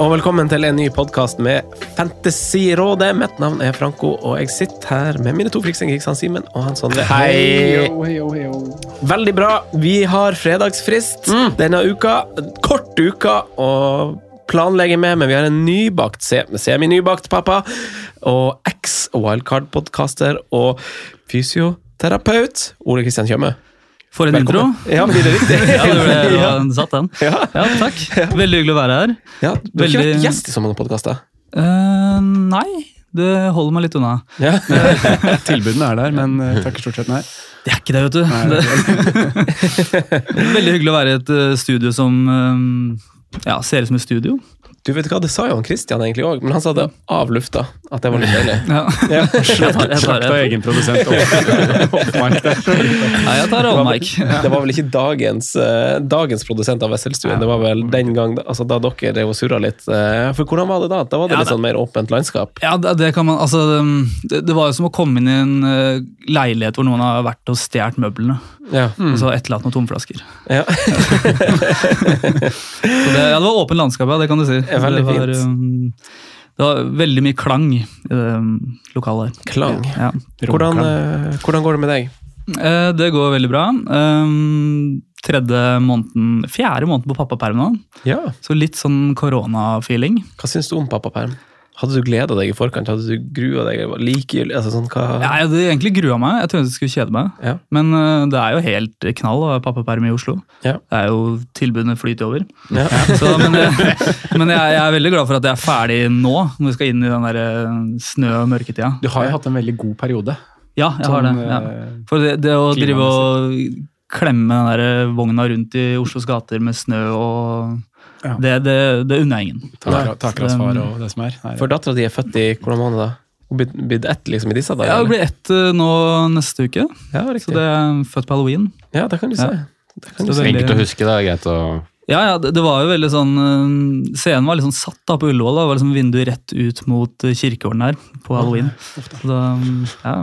og velkommen til en ny podkast med Fantasyrådet. Mitt navn er Franco, og jeg sitter her med mine to friksinger, han Simen og han Sondre. Hei! Veldig bra. Vi har fredagsfrist denne uka. Kort uka å planlegge med, men vi har en nybakt, se- semi-nybakt pappa og eks-wildcard-podkaster og fysioterapeut Ole Kristian Tjøme. For en intro! Velkommen. Ja, blir det riktig? Ja, det ble, ja, satt den. Ja. Ja, takk. Veldig hyggelig å være her. Ja, du har ikke vært gjest i sånne podkaster. Uh, nei, det holder meg litt unna. Ja. Tilbudene er der, men eh, takker stort sett nei. Det er ikke det, vet du. Det, veldig hyggelig å være i et eh, studio som eh, ja, ser ut som et studio. Du vet hva, Det sa jo han Christian egentlig òg, men han sa det av lufta. At det var litt deilig. Ja. Ja. Slakta egen produsent off- off-mic der. jeg tar all mic. Det var vel ikke dagens, eh, dagens produsent av Wesselstuen, det var vel den gang altså, da dere drev og surra litt. eh, for hvordan var det da? Da var det Ja, litt sånn mer åpent landskap? Ja, det, det kan man, altså, det, det var jo som å komme inn i en eh, leilighet hvor noen har vært og stjålet møblene. Ja. Og så etterlatt noen tomflasker. ja. Så det, ja, det var åpent landskap, ja, det kan du si. Ja, veldig det, var, fint. um, det var veldig mye klang i det um, lokalet her. Klang. Ja. Hvordan, eh, hvordan går det med deg? Eh, det går veldig bra. Um, tredje måneden, fjerde måneden på pappaperm nå, Ja. så litt sånn koronafeeling. Hva syns du om pappaperm? Hadde du gleda deg i forkant? Hadde du grua deg? Var Likegyldig? Altså, sånn, hva... Ja, jeg hadde egentlig grua meg, jeg trodde jeg skulle kjede meg. Ja. Men uh, det er jo helt knall å ha pappaperm i Oslo. Ja. Det er jo tilbudene flyter over. Ja. Så, men jeg, men jeg, jeg er veldig glad for at jeg er ferdig nå, når vi skal inn i den der eh, snø- og mørketida. Du har jo hatt en veldig god periode. Ja, jeg har det. Sånn, Ja. eh, For det, det å drive og klemme den der vogna rundt i Oslos gater med snø og Ja. det, det, det unner jeg ingen. Takra- far og det som er. Nei, For dattera di er født i hvordan måned da? Hun blitt, blitt ett liksom i disse dager? Ja, det blir ett eh, nå neste uke, Ja, så det er født på halloween. Ja, det kan du si. Ja. Det kan du si. Enkelt å huske, det er greit å Ja, ja, det, var jo veldig sånn eh, Scenen var liksom satt da på Ullevål. Det var liksom vinduet rett ut mot eh, kirkegården her på halloween. Så da, ja.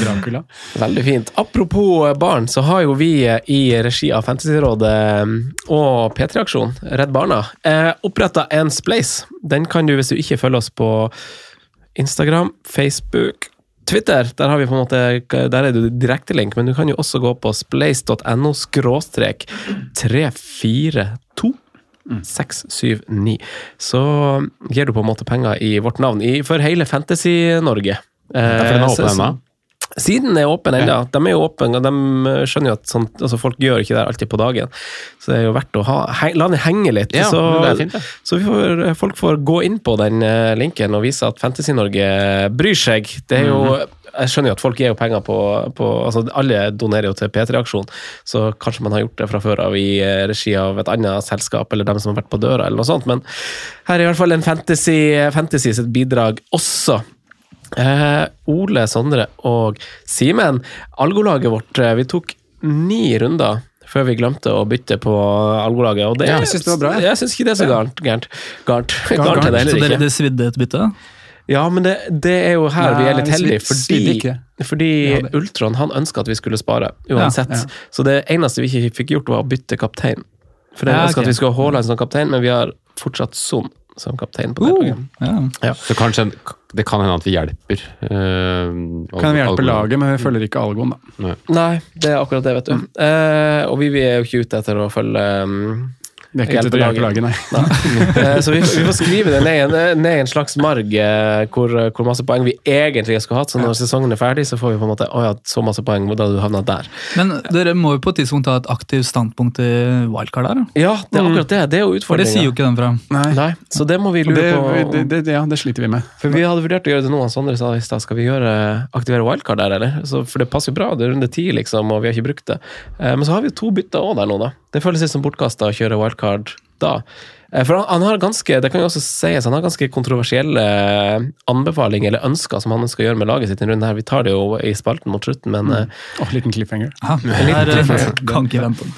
Dracula. Veldig fint. Apropos barn, så har jo vi i regi av Fantasyrådet og P3-aksjon, Redd Barna, eh, oppretta en Splace. Den kan du, hvis du ikke følger oss på Instagram, Facebook, Twitter, der har vi på en måte, der er det direkte direktelink, men du kan jo også gå på splace.no skråstrek 342 679. Så gir du på en måte penger i vårt navn i, for hele Fantasy-Norge. Derfor den er Eh, åpen ennå. Siden er åpen ennå. De er jo åpne, og de eh, skjønner jo at sånt, altså folk gjør ikke det alltid på dagen. Så det er jo verdt å ha, he, la den henge litt. Ja, så det er fint, det. så vi får, folk får gå inn på den eh, linken og vise at Fantasy-Norge bryr seg. Det er jo, Mhm. Jeg skjønner jo at folk gir jo penger på, på altså Alle donerer jo til P3-aksjon, så kanskje man har gjort det fra før av i eh, regi av et annet selskap, eller dem som har vært på døra, eller noe sånt. Men her er i hvert fall en fantasy, fantasy sitt bidrag også. Eh, Ole, Sondre og Simen, algolaget vårt, eh, vi tok ni runder før vi glemte å bytte på algolaget. Og det, Ja, jeg synes det var bra, jeg. Jeg syns ikke det er så gærent. Gærent, gærent. Gærent, gærent er det Så heller dere, det svidde et bytte? Ja, men det, det er jo her vi er litt heldige, fordi, fordi Ja, Ultron han ønska at vi skulle spare, uansett. Ja, ja. Så det eneste vi ikke fikk gjort, var å bytte kaptein. For jeg Ja, okay. at vi skulle ha Haaland som kaptein, men vi har fortsatt Son som kaptein på det Uh, laget. ja. Så kanskje det kan hende at vi hjelper. eh, Kan vi hjelpe laget, men vi følger ikke Algon, da. Nei, det er akkurat det, vet du. Eh, og vi, vi er jo ikke ute etter å følge um, Vi er ikke til å hjelpe laget, nei. nei. Så vi, vi får skrive det ned, i en- ned i en slags marg eh, hvor, hvor masse poeng vi egentlig skulle hatt. Så når sesongen er ferdig, så får vi på en måte Å ja, så masse poeng, da du havna der. Men dere må jo på et tidspunkt ta et aktivt standpunkt til wildcard her. Ja, det er akkurat det. Det er jo utfordringa. det sier jo ikke den fra. nei. Nei, så det må vi lure Det, på. det, det, ja, det sliter vi med. For vi hadde vurdert å gjøre det nå, Sondre sa i stad. Skal vi gjøre, aktivere wildcard der, eller? Så, for det passer jo bra, det er runde ti, liksom, og vi har ikke brukt det. Eh, men så har vi jo to bytter òg der nå, da. Det føles litt som bortkasta å kjøre wildcard da. Eh, For han, han har ganske det kan jo også sies, han har ganske kontroversielle anbefalinger eller ønsker som han skal gjøre med laget sitt. i denne her. Vi tar det jo i spalten mot slutten, men mm. oh, liten cliffhanger. Ja, liten eh, kan ikke vente.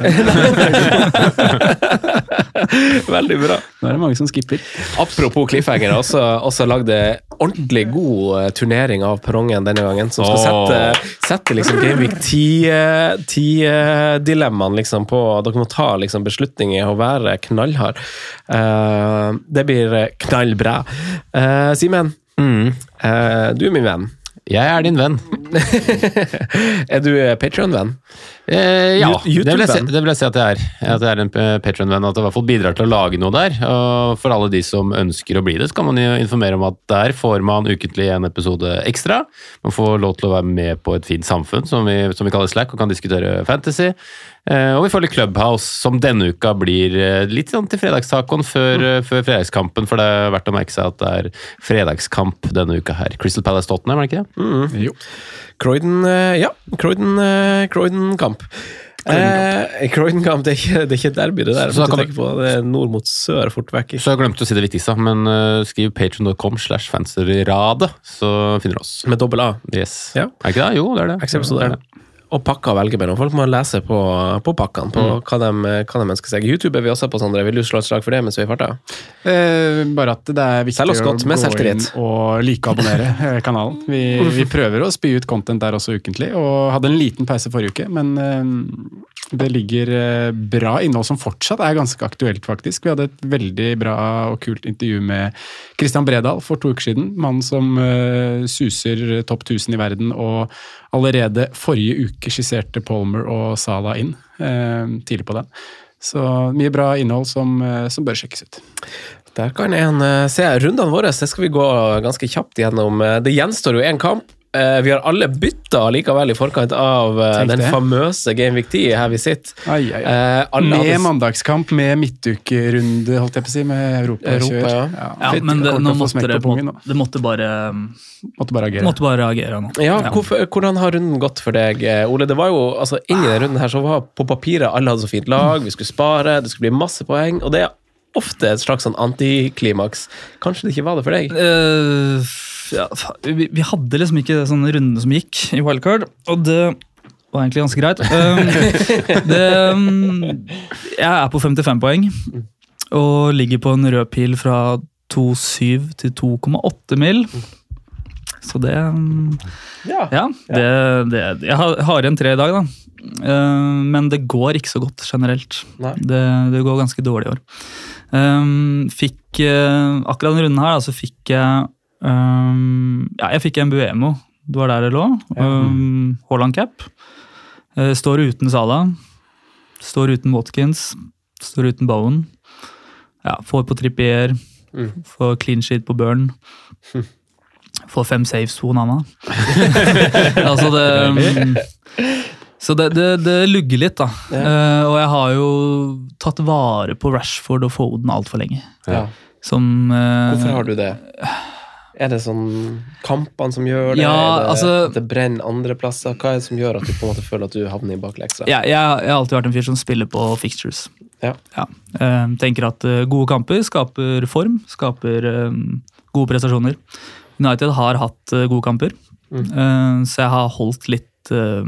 veldig bra. Nå er det mange som skipper. Apropos cliffhanger, også, også lagde ordentlig god eh, turnering av perrongen denne gangen, som skal sette, sette liksom Gameweek 10-dilemmaene liksom på Dere må ta liksom beslutninger og være knallhard. Uh, det blir eh, knallbra. Uh, Simen, Mm. uh, du er min venn. Jeg er din venn. er du Patrion-venn? Eh, ja, det vil, si, det vil jeg si at jeg er. At jeg er en Patron-venn. At jeg i hvert fall bidrar til å lage noe der. Og for alle de som ønsker å bli det, så kan man jo informere om at der får man ukentlig en episode ekstra. Man får lov til å være med på et fint samfunn, som vi, som vi kaller Slack, og kan diskutere fantasy. Eh, og vi følger Clubhouse, som denne uka blir eh, litt sånn til fredagstacoen før, mm. før fredagskampen, for det er verdt å merke seg at det er fredagskamp denne uka her. Crystal Palace Tottenham, er det ikke det? Jo. Croydon eh, Ja, Croydon, eh, Croydon-kamp. Eh, Croydon-kamp, det, det er ikke derby, det der. Så så kan på det er nord mot sør fort vekk. Så jeg glemte å si det viktigste, men uh, skriv patron.com slash fancyradet, så finner du oss. Med dobbel A. Yes. Ja. Er ikke det? Jo, det er det. Ekstraepisode. Det er det. Og pakker å velge mellom. Folk må lese på, på pakkene, på Mm. hva, de, hva de ønsker seg. YouTube er vi også på, Sondre. Vil du slå et slag for det mens vi er i farta? Eh, bare at det er viktig godt, å med gå inn og like og abonnere eh, kanalen. Vi, vi prøver å spy ut content der også ukentlig, og hadde en liten pause forrige uke, men eh, det ligger eh, bra innhold som fortsatt er ganske aktuelt, faktisk. Vi hadde et veldig bra og kult intervju med Christian Bredal for to uker siden. Mannen som eh, suser topp 1000 i verden, og allerede forrige uke skisserte Palmer og Salah inn eh, tidlig på den. Så mye bra innhold som, som bør sjekkes ut. Der kan en se rundene våre. Det skal vi gå ganske kjapt gjennom. Det gjenstår jo én kamp. Eh, Vi har alle bytta likevel i forkant av eh, den famøse Game Week 10 her vi sitter. Ai, ai, ai. Eh, alle Med hadde- mandagskamp, med midtukerunde, holdt jeg på å si, med europakjør. Europa, ja. Ja, Fett, men det, nå måtte pungen nå. det måtte bare, Måtte bare agere. måtte bare reagere nå. Ja, hvorfor, Hvordan har runden gått for deg, Ole? Det var jo, altså Inn i den runden her så var på papiret alle hadde så fint lag, vi skulle spare, det skulle bli masse poeng. Og det er ofte et slags sånn antiklimaks. Kanskje det ikke var det for deg? Eh, ja, vi, vi hadde liksom ikke sånn runde som gikk i wildcard, og det var egentlig ganske greit. Um, det, um, jeg er på 55 poeng og ligger på en rød pil fra 2,7 til 2,8 mil. Så det um, Ja. Ja, det, det, jeg har, igjen tre i dag, da. Eh, men det går ikke så godt generelt. Det, det går ganske dårlig i år. Um, fikk eh, Akkurat denne runden her, da, så fikk jeg um, Ja, jeg fikk en Buemo. Det var der det lå. Um, Haaland cap. Uh, står uten Sala. Står uten Watkins. Står uten Bowen. Ja, får på Trippier. Får clean sheet på Burn. Får fem saves på Nana. altså det um, Så det, det, det lugger litt, da. Eh, og jeg har jo tatt vare på Rashford og Foden altfor lenge. Ja. Som uh, Hvorfor har du det? Er det sånn kampene som gjør det? Ja, er det, altså- det brenner andreplasser? Hva er det som gjør at du på en måte føler at du havner i bakleksa? Ja, jeg, jeg har alltid vært en fyr som spiller på fixtures. Ja. Eh, tenker at eh, gode kamper skaper form, skaper um, gode prestasjoner. United har hatt uh, gode kamper, eh, så jeg har holdt litt, uh,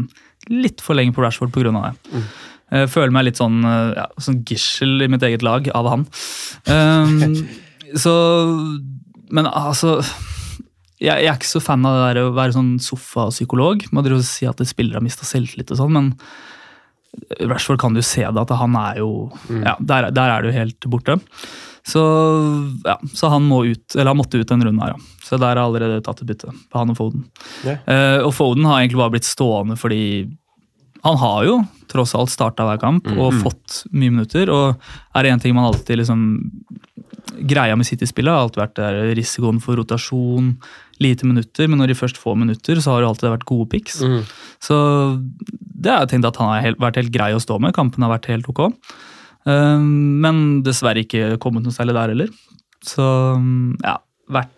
litt for lenge på Rashford pga. det. Jeg føler meg litt sånn, ja, sånn gissel i mitt eget lag av han. Um, så Men altså jeg, jeg er ikke så fan av det der å være sånn sofapsykolog. Man driver og si at spillere har mista selvtillit og sånn, men Rashford kan du se det, at han er jo ja, der, der er du helt borte. Så, ja, så han, må ut, eller han måtte ut den runden her, ja. Så der er allerede tatt et bytte på han og Foden. Yeah. Uh, og Foden har egentlig bare blitt stående fordi han har jo tross alt starta hver kamp og fått mye minutter. Og er det én ting man alltid liksom Greia med City-spillet har alltid vært der, risikoen for rotasjon, lite minutter. Men når de først får minutter, så har det alltid vært gode picks. Så det har jeg tenkt at han har helt, vært helt grei å stå med. Kampen har vært helt ok. Um, men dessverre ikke kommet noe særlig der heller. Så ja, vært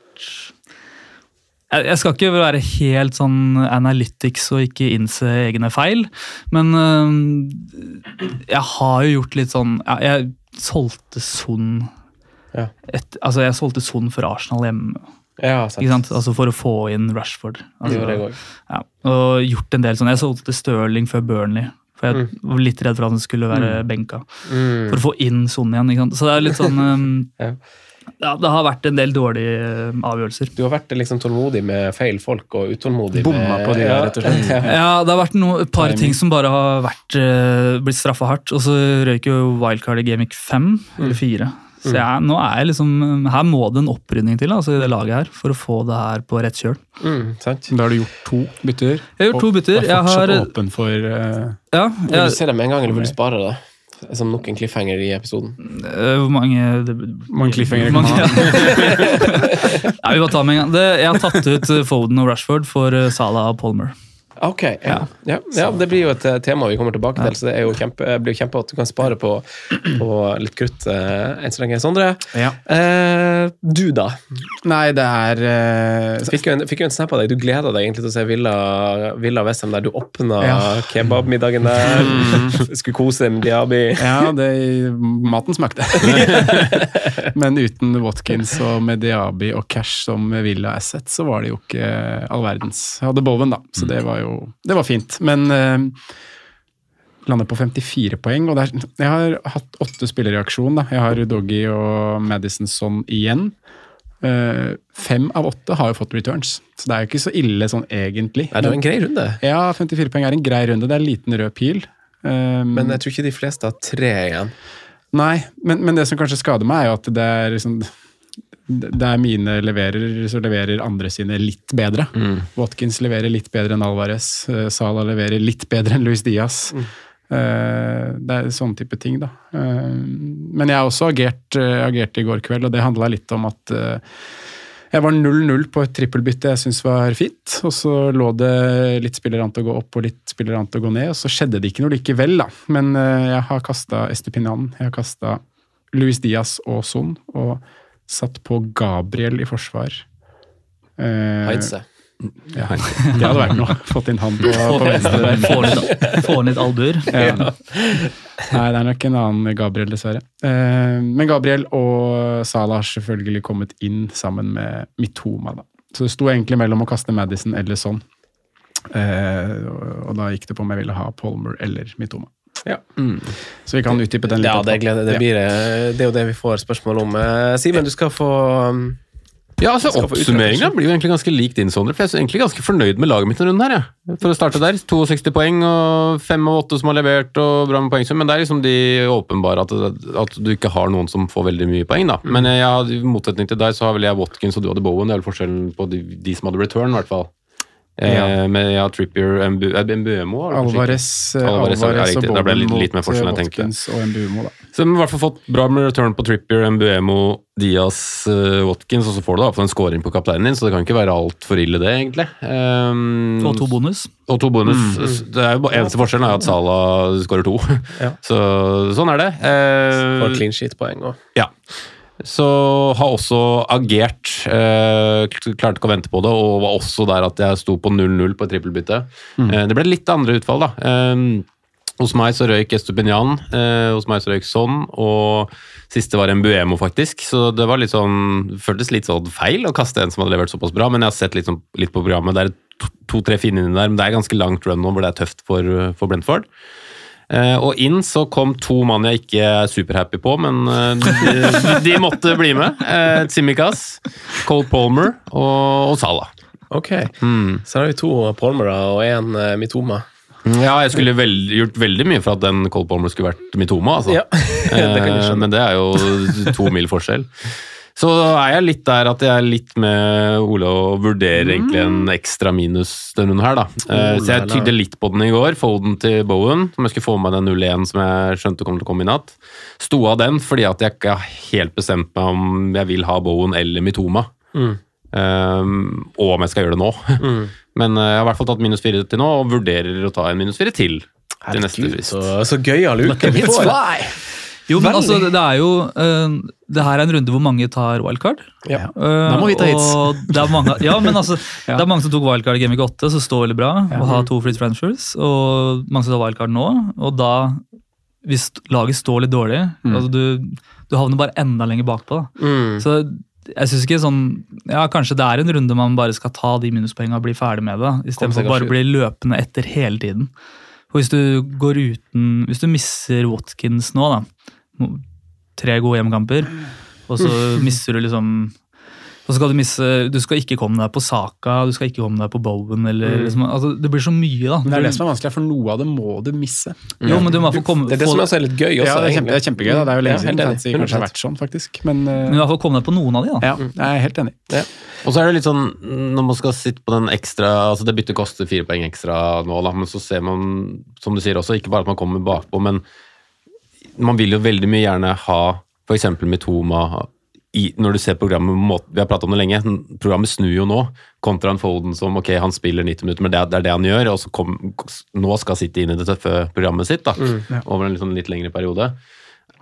jeg skal ikke være helt sånn analytics og ikke innse egne feil, men øh, jeg har jo gjort litt sånn Jeg solgte Son Ja. et, Altså, jeg solgte Son for Arsenal hjemme, Ja, sant. ikke sant? Altså for å få inn Rashford. Altså, jeg ja, og gjort en del sånn. Jeg solgte Stirling før Burnley, for jeg var litt redd for at han skulle være benka. Mm. For å få inn Son igjen. ikke sant? Så det er litt sånn um, Ja. ja, Det har vært en del dårlige avgjørelser. Du har vært liksom tålmodig med feil folk og utålmodig Bomma med på de ja. rett og slett. Ja. Det har vært no, et par Timing. ting som bare har vært, eh, blitt straffa hardt. Og så røyk jo wildcard i Gamic 5 eller 4. Så jeg, nå er jeg liksom Her må det en opprydning til altså i det laget her for å få det her på rett kjøl. Mm, sant. Da har du gjort to bytter. Jeg har gjort to og bytter. er Jeg har, åpen for uh, ja, Vil du se det med en gang, eller vil du spare det? Som nok en cliffhanger i episoden. eh, Hvor mange det, mange cliffhangere kan man ha. Nei, vi bare tar med en gang. Det, jeg har tatt ut eh, Foden og Rashford for Salah og Palmer. Ok, ja. Ja. ja, Det blir jo et eh, tema vi kommer tilbake til, så det jo kjempe, blir jo kjempe at du kan spare på, på litt krutt eh, enn så lenge. Sondre, Ja. eh, du da? Nei, det er eh, fikk jo en, fikk jo en snap av deg. Du gleda deg egentlig til å se Villa, Villa Westham der. Du åpna Ja. kebabmiddagen der, skulle kose deg med Diaby. Ja, det, maten smakte. Men uten Watkins og Mediabi og Cash som Villa Asset, så var det jo ikke all verdens. Jeg hadde Bowen, da, så det var jo det var fint. Men eh, lander på 54 poeng, og er, jeg har hatt åtte spillere i aksjon. da. Jeg har Doggy og Madison sånn igjen. Uh, fem av åtte har jo fått returns, så det er jo ikke så ille sånn egentlig. Nei, det er en grei runde. Ja, 54 poeng er en grei runde. Det er en liten rød pil. Um, Men jeg tror ikke de fleste har tre igjen. Nei, men, men det som kanskje skader meg, er jo at det er liksom Der mine leverer, så leverer andre sine litt bedre. Watkins leverer litt bedre enn Alvarez. Sala leverer litt bedre enn Luis Diaz. Eh, det er sånne type ting, da. Eh, men jeg har også agert, eh, agert i går kveld, og det handla litt om at eh, jeg var 0-0 på et trippelbytte jeg syntes var fint. Og så lå det litt spiller an til å gå opp og litt spiller an til å gå ned, og så skjedde det ikke noe likevel, da. Men eh, jeg har kasta Estepinan, jeg har kasta Luis Diaz og Son, og satt på Gabriel i forsvar. Eh, Heidse. ja, det hadde vært noe. Fått inn han på, på venstre der. Få litt, få litt albuer. Ja. Nei, det er nok en annen Gabriel, dessverre. Eh, men Gabriel og Salah har selvfølgelig kommet inn sammen med Mitoma. Da. Så det sto egentlig mellom å kaste Madison eller sånn. Eh, og da gikk det på om jeg ville ha Palmer eller Mitoma. Ja. Så vi kan utdype den litt. Ja, det, gleder, det, blir, eh, det er jo det vi får spørsmål om. Eh, Simen, du skal få um, Ja, altså Oppsummeringa blir jo egentlig ganske lik din, Sondre. For jeg er egentlig ganske fornøyd med laget mitt denne runden her. Ja. For å starte der. 62 poeng og 5 av 8 som har levert og bra med poengsum. Men det er liksom de åpenbare at, at du ikke har noen som får veldig mye poeng, da. Men jeg, i motsetning til deg så har vel jeg Watkins og du hadde Bowen. Det er vel forskjellen på de, de som hadde return, i hvert fall. Eh, Ja. Med ja, Trippier Mbu- eh, Mbuemo. Alvarez, eh, Alvarez, Alvarez og. Ble litt- Bowen litt mot. Watkins og Mbuemo. da. Så de har i hvert fall fått bra med return på Trippier, Mbuemo, Diaz, Watkins, og så får du da for en scoring på kapteinen din, så det kan ikke være altfor ille, det, egentlig. Um, Og to bonus. og to bonus. Det er jo bare- Eneste forskjellen er at Salah skårer to. Ja. Så sånn er det. Uh, får clean sheet-poeng òg. ja. Så har også agert. Eh, klarte ikke å vente på det, og var også der at jeg sto på 0-0 på et trippelbytte. Eh, det ble litt andre utfall, da. Eh, hos meg så røyk Estupinian, eh, hos meg så røyk Son, og siste var en Buemo, faktisk. Så det var litt sånn, føltes litt sånn feil å kaste en som hadde levert såpass bra, men jeg har sett litt, sånn, litt på programmet. Det er to-tre fine inni der, men det er ganske langt run nå hvor det er tøft for, for Brentford. Eh, og inn så kom to mann jeg ikke er superhappy på, men eh, de, de måtte bli med. Uh, Tsimikas, Cole Palmer og, og Salah. Ok, Mm. så har vi to Palmere og én Mitoma. Ja, jeg skulle veld, gjort veldig mye for at den Cole Palmer skulle vært Mitoma, altså. Ja, det Men det er jo to mil forskjell. Så er jeg litt der at jeg er litt med Ole og vurderer egentlig en ekstra minus denne runden her, da. Eh, Så jeg tygde litt på den i går, Foden til Bowen, som jeg skulle få med den 0-1 som jeg skjønte kom til å komme i natt. Sto av den fordi at jeg ikke har helt bestemt meg om jeg vil ha Bowen eller Mitoma. Um, og om jeg skal gjøre det nå. Men eh, jeg har i hvert fall tatt minus fire til nå, og vurderer å ta en minus fire til. Til neste Herregud, frist. så, så gøyal uke vi får. Jo, men altså, det, er jo uh, Det her er en runde hvor mange tar wildcard. Ja. uh, Da må vi ta hits. det er mange, ja, men altså, det er mange som tok wildcard i Game Week 8, som står veldig bra. Og har to free transfers. Og mange som tar wildcard nå. Og da, hvis laget står litt dårlig, altså du, du havner bare enda lenger bakpå. Mm. Så jeg synes ikke sånn Ja, kanskje det er en runde man bare skal ta de minuspoengene og bli ferdig med det, istedenfor bare å bli løpende etter hele tiden. For hvis du går uten Hvis du misser Watkins nå, da. Tre gode hjemmekamper, og så mister du liksom og så skal du misse Du skal ikke komme deg på Saka, du skal ikke komme deg på Bowen eller liksom, altså, Det blir så mye, da. Men det er det som er vanskelig, for noe av det må du misse. Jo, men du må få komme Det er det som er så litt gøy. Også, Ja, det er, kjempe, det er kjempegøy. Da. Det er jo lenge Ja, siden fantasy kanskje har vært sånn, faktisk. Men uh... Men i hvert fall komme deg på noen av de, da. ja, jeg er helt enig. Og så er det litt sånn, når man skal sitte på den ekstra altså Det byttet koster fire poeng ekstra nå, da, men så ser man, som du sier også, ikke bare at man kommer bakpå, men man vil jo veldig mye gjerne ha f.eks. Mitoma i, når du ser programmet Vi har pratet om det lenge. Programmet snur jo nå, kontra en Foden som ok, han spiller 90 minutter, men det det, er det han gjør. og så kom, Nå skal City inn i det tøffe programmet sitt da, over en litt, sånn litt lengre periode.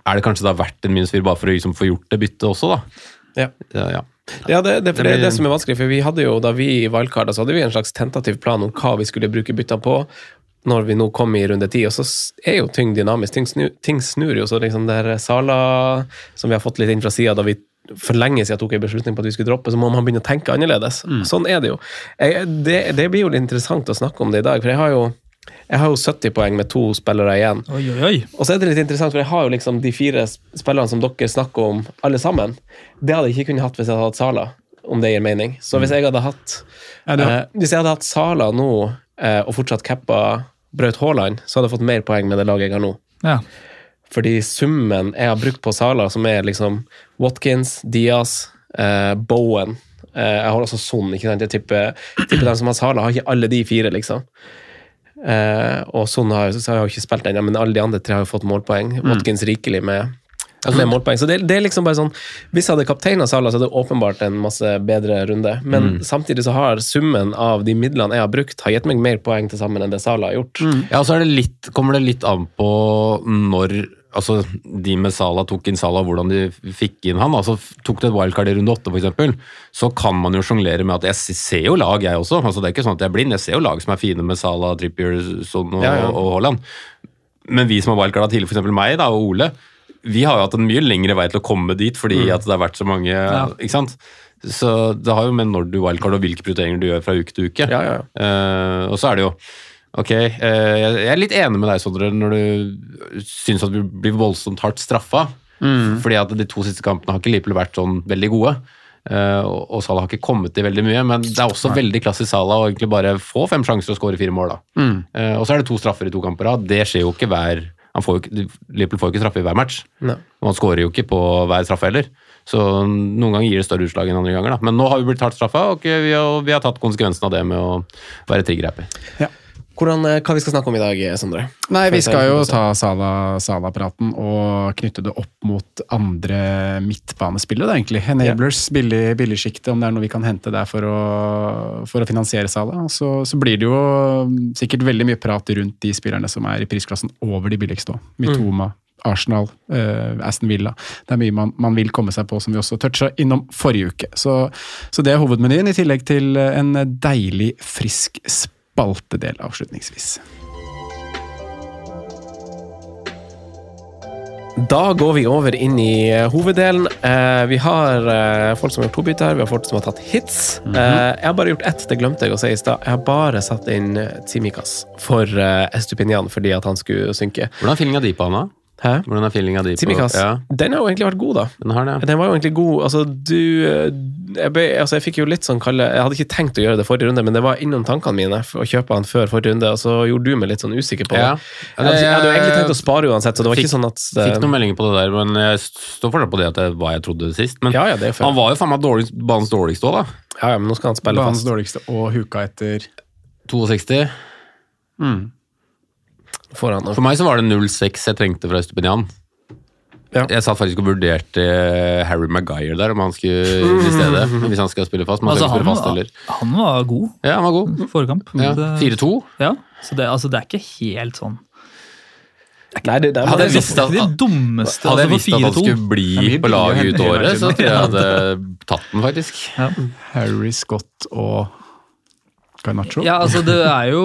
Er det kanskje da verdt en minus fire bare for å liksom få gjort det byttet også, da? Ja. Ja, ja. Ja, det, det, Det er det som er vanskelig, for vi hadde jo, da vi wildcarda, så hadde vi en slags tentativ plan om hva vi skulle bruke byttene på når vi nå kommer i runde ti, og så er jo ting dynamisk. Ting, snu, ting snur jo, så liksom der Sala, som vi har fått litt inn fra sida da vi for lenge siden tok en beslutning på at vi skulle droppe, så må man begynne å tenke annerledes. Sånn er det jo. Jeg, det, det blir jo litt interessant å snakke om det i dag, for jeg har jo, jeg har jo 70 poeng med to spillere igjen. Oi, oi, oi. Og så er det litt interessant, for jeg har jo liksom de fire spillerne som dere snakker om, alle sammen. Det hadde jeg ikke kunnet hatt hvis jeg hadde hatt Sala, om det gir mening. Så hvis jeg hadde hatt Ja, eh, Hvis jeg hadde hatt Sala nå, eh, og fortsatt cappa Braut Haaland, så hadde jeg fått mer poeng med det laget jeg har nå. Ja. Fordi summen jeg har brukt på Sala, som er liksom Watkins, Diaz, eh, Bowen eh, Jeg har også Son, ikke sant? Jeg tipper, tipper dem som har Sala, har ikke alle de fire, liksom. Eh, og Son har, har jo ikke spilt ennå, men alle de andre tre har jo fått målpoeng. Watkins rikelig med, med målpoeng. Så det, det er liksom bare sånn Hvis jeg hadde kapteina Sala, så hadde det åpenbart en masse bedre runde. Men samtidig så har summen av de midlene jeg har brukt, har gitt meg mer poeng til sammen enn det Sala har gjort. Ja, og så det litt, kommer det litt an på når altså de med Salah tok inn Salah, hvordan de fikk inn han. altså Tok du et wildcard i runde åtte, f.eks., så kan man jo sjonglere med at jeg ser jo lag, jeg også. altså Det er ikke sånn at jeg er blind, jeg ser jo lag som er fine med Salah, Trippier, Son og, Ja, ja. og Haaland. Men vi som har wildcarda tidlig, f.eks. meg da, og Ole, vi har jo hatt en mye lengre vei til å komme dit fordi at det har vært så mange ikke sant? Så det har jo med når du wildcard og hvilke prioriteringer du gjør fra uke til uke. Ja, ja, ja. Eh, og så er det jo Ok, uh, jeg er litt enig med deg, Sondre, når du syns at vi blir voldsomt hardt straffa. Fordi at de to siste kampene har ikke likevel vært sånn veldig gode. Uh, og Salah har ikke kommet til veldig mye, men det er også veldig klassisk Salah å egentlig bare få fem sjanser og skåre fire mål. da. Eh, og så er det to straffer i to kamper. da. Det skjer jo ikke hver han får jo ikke, Liverpool får jo ikke straffe i hver match. Ne. Og han skårer jo ikke på hver straffe heller. Så noen ganger gir det større utslag enn andre ganger. da. Men nå har vi blitt hardt straffa, og vi har, vi har tatt konsekvensen av det med å være trigger-happy. Hvordan, eh, hva vi skal snakke om i dag, Sondre? Nei, vi skal jo ta Sala- Sala-praten og knytte det opp mot andre midtbanespillere, egentlig. Enablers, billig, billigsjiktet, om det er noe vi kan hente der for å, for å finansiere Sala. Så, så blir det jo sikkert veldig mye prat rundt de spillerne som er i prisklassen over de billigste òg. Mitoma. Arsenal, uh, Aston Villa. Det er mye man, man vil komme seg på, som vi også toucha innom forrige uke. Så, så det er hovedmenyen, i tillegg til en deilig, frisk spaltedel avslutningsvis. Da går vi over inn i eh, hoveddelen. Eh, vi har eh, folk som har gjort her. vi har folk som har tatt hits. eh, jeg har bare gjort ett, det glemte jeg å si i stad. Jeg har bare satt inn Tsimikas for Estupinian fordi at han skulle synke. Hvordan er feelinga di på han, da? Hæ? Hvordan er feelinga di? på- Ja, den har jo egentlig vært god, da. den har det. Den var jo egentlig god. Altså, du eh, jeg, be, altså, jeg fikk jo litt sånn kalle Jeg hadde ikke tenkt å gjøre det forrige runde, men det var innom tankene mine å kjøpe han før forrige runde, og så gjorde du meg litt sånn usikker på det. Ja. Jeg, hadde, jeg hadde jo egentlig tenkt å spare uansett, så det var Fikk- ikke sånn at det, Fikk noen meldinger på det der, men jeg står fortsatt på det at det var jeg trodde sist. Men Ja, ja, det er han var jo faen meg dårlig, banens dårligste òg, da. Ja, ja, men nå skal han spille Banens fast. dårligste og huka etter 62. Får han For meg så var det 06 jeg trengte fra Estupinian. Ja. Jeg satt faktisk og vurderte eh, Harry Maguire der, om han skulle i stedet. Hvis han skal spille fast. Han Altså, han, spille fast heller. han var god Ja, han var god. forrige kamp. Ja, 4-2. Ja, så det, altså, det er ikke helt sånn Nei, det, det, Hadde jeg visst at, dummeste hadde jeg altså, visst at han skulle bli på laget ut året, så tror jeg jeg hadde tatt den, faktisk. Ja. Harry Scott og Garnaccio. Ja, altså det er jo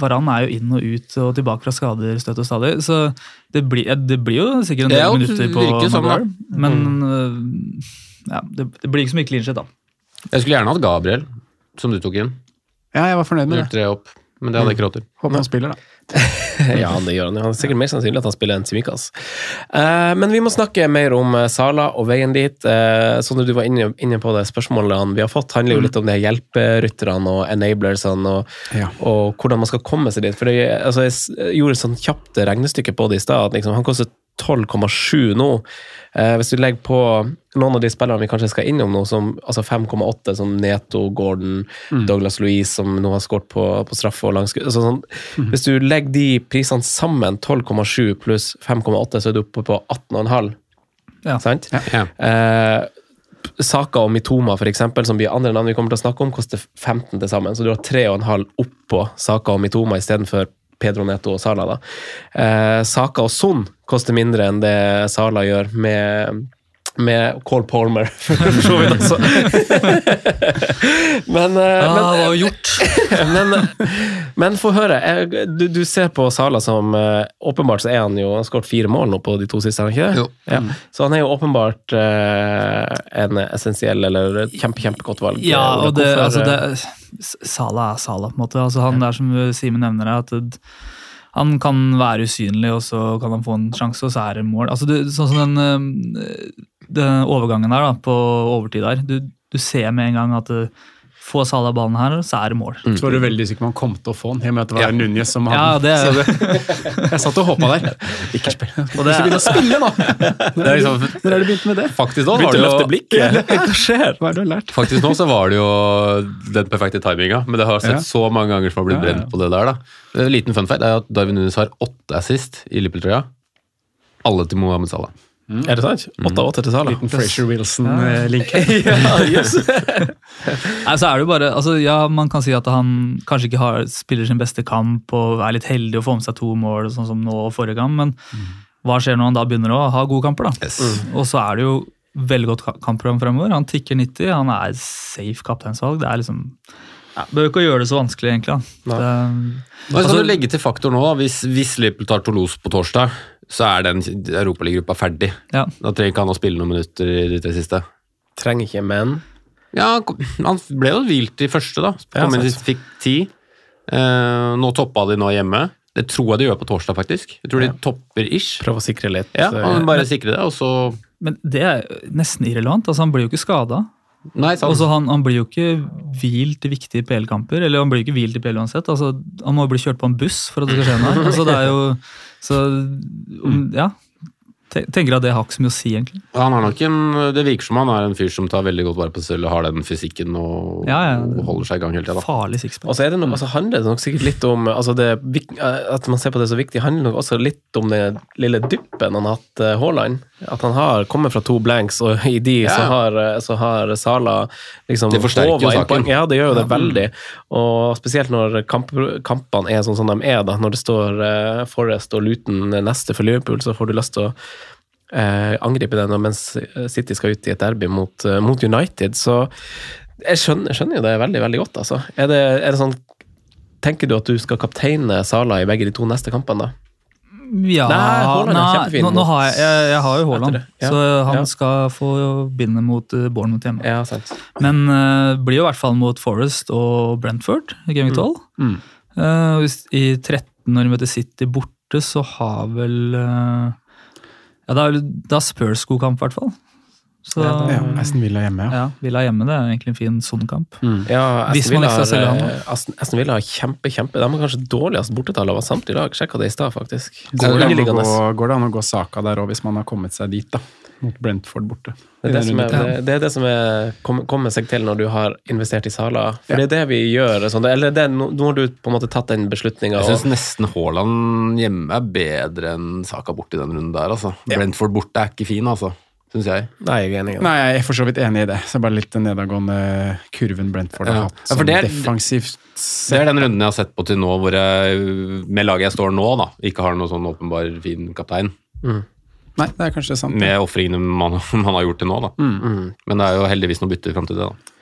Varan er jo inn og ut og tilbake fra skader støtt og stadig, så det blir, det blir jo sikkert en del jo, minutter på sånn. Maguire, men mm. ja, det, det blir ikke så mye clean shit, da. Jeg skulle gjerne hatt Gabriel, som du tok inn. Ja, jeg var fornøyd med det opp. Men det hadde jeg ikke råd til. Håper han spiller, da. ja, det gjør han. Det er sikkert mer sannsynlig at han spiller enn Tsimikas. Eh, men vi må snakke mer om eh, Sala og veien dit. Eh, sånn at du var inne, inne på det spørsmålene vi har fått, handler jo litt om det hjelperytterne og enablersene, og, Ja. og hvordan man skal komme seg dit. For det, altså, jeg gjorde et sånt kjapt regnestykke på det i stad. Liksom, han koster 12,7 nå. Eh, hvis du legger på noen av de spillerne vi kanskje skal innom nå, som altså 5,8, som Neto, Gordon, Douglas Louise, som nå har skåret på, på straffe og langskudd altså, sånn, Hvis du legger de prisene sammen, 12,7 pluss 5,8, så er du oppe på 18,5. Ja. Sant? Ja. Eh, Saka og Mitoma, for eksempel, som blir andre navn vi kommer til å snakke om, koster 15 til sammen. Så du har 3,5 oppå Saka og Mitoma istedenfor Pedro Neto og Sala. Da. Eh, Saka og Son koster mindre enn det Sala gjør med med Cole Palmer, for så vidt også. men, eh, Ja, men, det var jo gjort. men, men få høre. Jeg- Du, du ser på Sala som eh, Åpenbart så er han jo Han har skåret fire mål nå på de to siste, han ikke det? Jo. Ja. Så han er jo åpenbart eh, en essensiell eller kjempe, kjempegodt valg. Ja, og det, altså eh, det, Sala er Sala, på en måte. Altså, han der som Simen nevner, det, at det, han kan være usynlig, og så kan han få en sjanse, og så er det mål. Altså, det, sånn som den, eh, den overgangen der da, på overtid der. Du, du ser med en gang at få Salah ballen her, så er det mål. Så var du veldig sikker på om han kom til å få den, i og med at det var Ja. Núñez som hadde Ja, det er Jeg satt og håpa der. Ikke spill. Og det er- begynne å spille, nå! Når er liksom, Når er det begynt med det? faktisk nå Begynte å løfte blikk? Hva skjer? Hva er det du har lært? Faktisk nå så var det jo den perfekte timinga, men det har jeg sett Ja. så mange ganger som har blitt Ja, ja. brent på det der. da. En liten fun fact er at Darwin Nunes har åtte assist i Liverpool-trøya. Alle til Mohammed Salah. Er det sant? 8-8 til Sala. Liten Frazier Wilson-link. ja, yes. Nei, så er det jo bare, altså, ja, Man kan si at han kanskje ikke har, spiller sin beste kamp og er litt heldig å få med seg to mål, sånn som nå og forrige gang, men hva skjer når han da begynner å ha gode kamper? da? Og så er det jo veldig godt ka- kampprogram fremover. Han tikker 90, han er safe kapteinsvalg. Det er liksom ja, Bør ikke gjøre det så vanskelig, egentlig. da. Det, Og Altså- kan du legge til faktor nå, da. Hvis, hvis Liverpool tar Toulouse på torsdag, så er den Europaligagruppa ferdig. ja. Da trenger ikke han å spille noen minutter i de tre siste. Trenger ikke, men Ja, han ble jo hvilt i første, da. Ja, Kom inn, fikk ti. Uh, nå toppa de nå hjemme. Det tror jeg de gjør på torsdag, faktisk. Jeg tror Ja. de topper ish. prøv å sikre litt. Ja, bare sikre det, og så Men det er nesten irrelevant. altså Han blir jo ikke skada. Nei. Altså, han, han blir jo ikke hvilt i viktige PL-kamper. Eller han blir jo ikke hvilt i PL uansett. Altså, han må jo bli kjørt på en buss for at det skal skje noe. Altså, det er jo, så ja. Te- Tenker at det har ikke så mye å si, egentlig. Han er nok en, det virker som han er en fyr som tar veldig godt vare på seg selv og har den fysikken og, Ja, ja. og holder seg i gang hele tida. Farlig sixpack. Og så er det nok, altså handler det nok sikkert litt om altså det, At man ser på det så viktig, handler nok også litt om den lille dyppen han har hatt, eh, Haaland. At han har kommet fra to blanks, og i de så, har, eh, så har Sala liksom Det forsterker jo saken. Ja, det gjør jo det veldig. Og spesielt når kamp, kampene er sånn som de er, da. Når det står uh, Forrest og Luton neste for Liverpool, så får du lyst til å eh, angripe den og mens City skal ut i et derby mot, eh, mot United. Så jeg skjønner, skjønner jo det veldig veldig godt. altså. Er det, er det sånn Tenker du at du skal kapteine Sala i begge de to neste kampene? da? Ja, Nei, nei, nå, nå har jeg, jeg, jeg har jo Haaland, ja. så han Ja. skal få binde mot uh, Bournemouth hjemme. Ja, sant. Men uh, blir jo i hvert fall mot Forest og Brentford i Game 12. Mm. Eh, hvis- I 13 når de møter City borte, så har vel eh, Ja, det er, det er Spurs god kamp, i hvert fall. Så, Ja, Aston Villa hjemme, ja. ja. Villa hjemme, det er egentlig en fin sonekamp. Ja, Aston Villa, har, eh, Aston, Aston Villa har kjempe, kjempe De har kanskje dårligst bortetall av samtlige lag. Sjekka det i stad, faktisk. Går det, an å gå, går det an å gå Saka der òg, hvis man har kommet seg dit, da? Mot Brentford borte. Det er det, som er, det, det er det som er, kom- kommer seg til når du har investert i Sala. For det er det vi gjør. Sånn, eller det, nå har du på en måte tatt den beslutninga. Jeg syns nesten Haaland hjemme er bedre enn Saka borte i den runden der, altså. Ja. Brentford borte er ikke fin, altså. Syns jeg. Nei, jeg er enig. i det. Nei, jeg er for så vidt enig i det. Så bare litt den nedadgående kurven Brentford har hatt. Ja, for Sånn det er- defensivt Det er den runden jeg har sett på til nå, hvor jeg, med laget jeg står nå, da, ikke har noen sånn åpenbar fin kaptein. Nei, det er kanskje sant. Med ofringene man, man har gjort til nå, da. Mm. Men det er jo heldigvis noe bytte fram til det, da.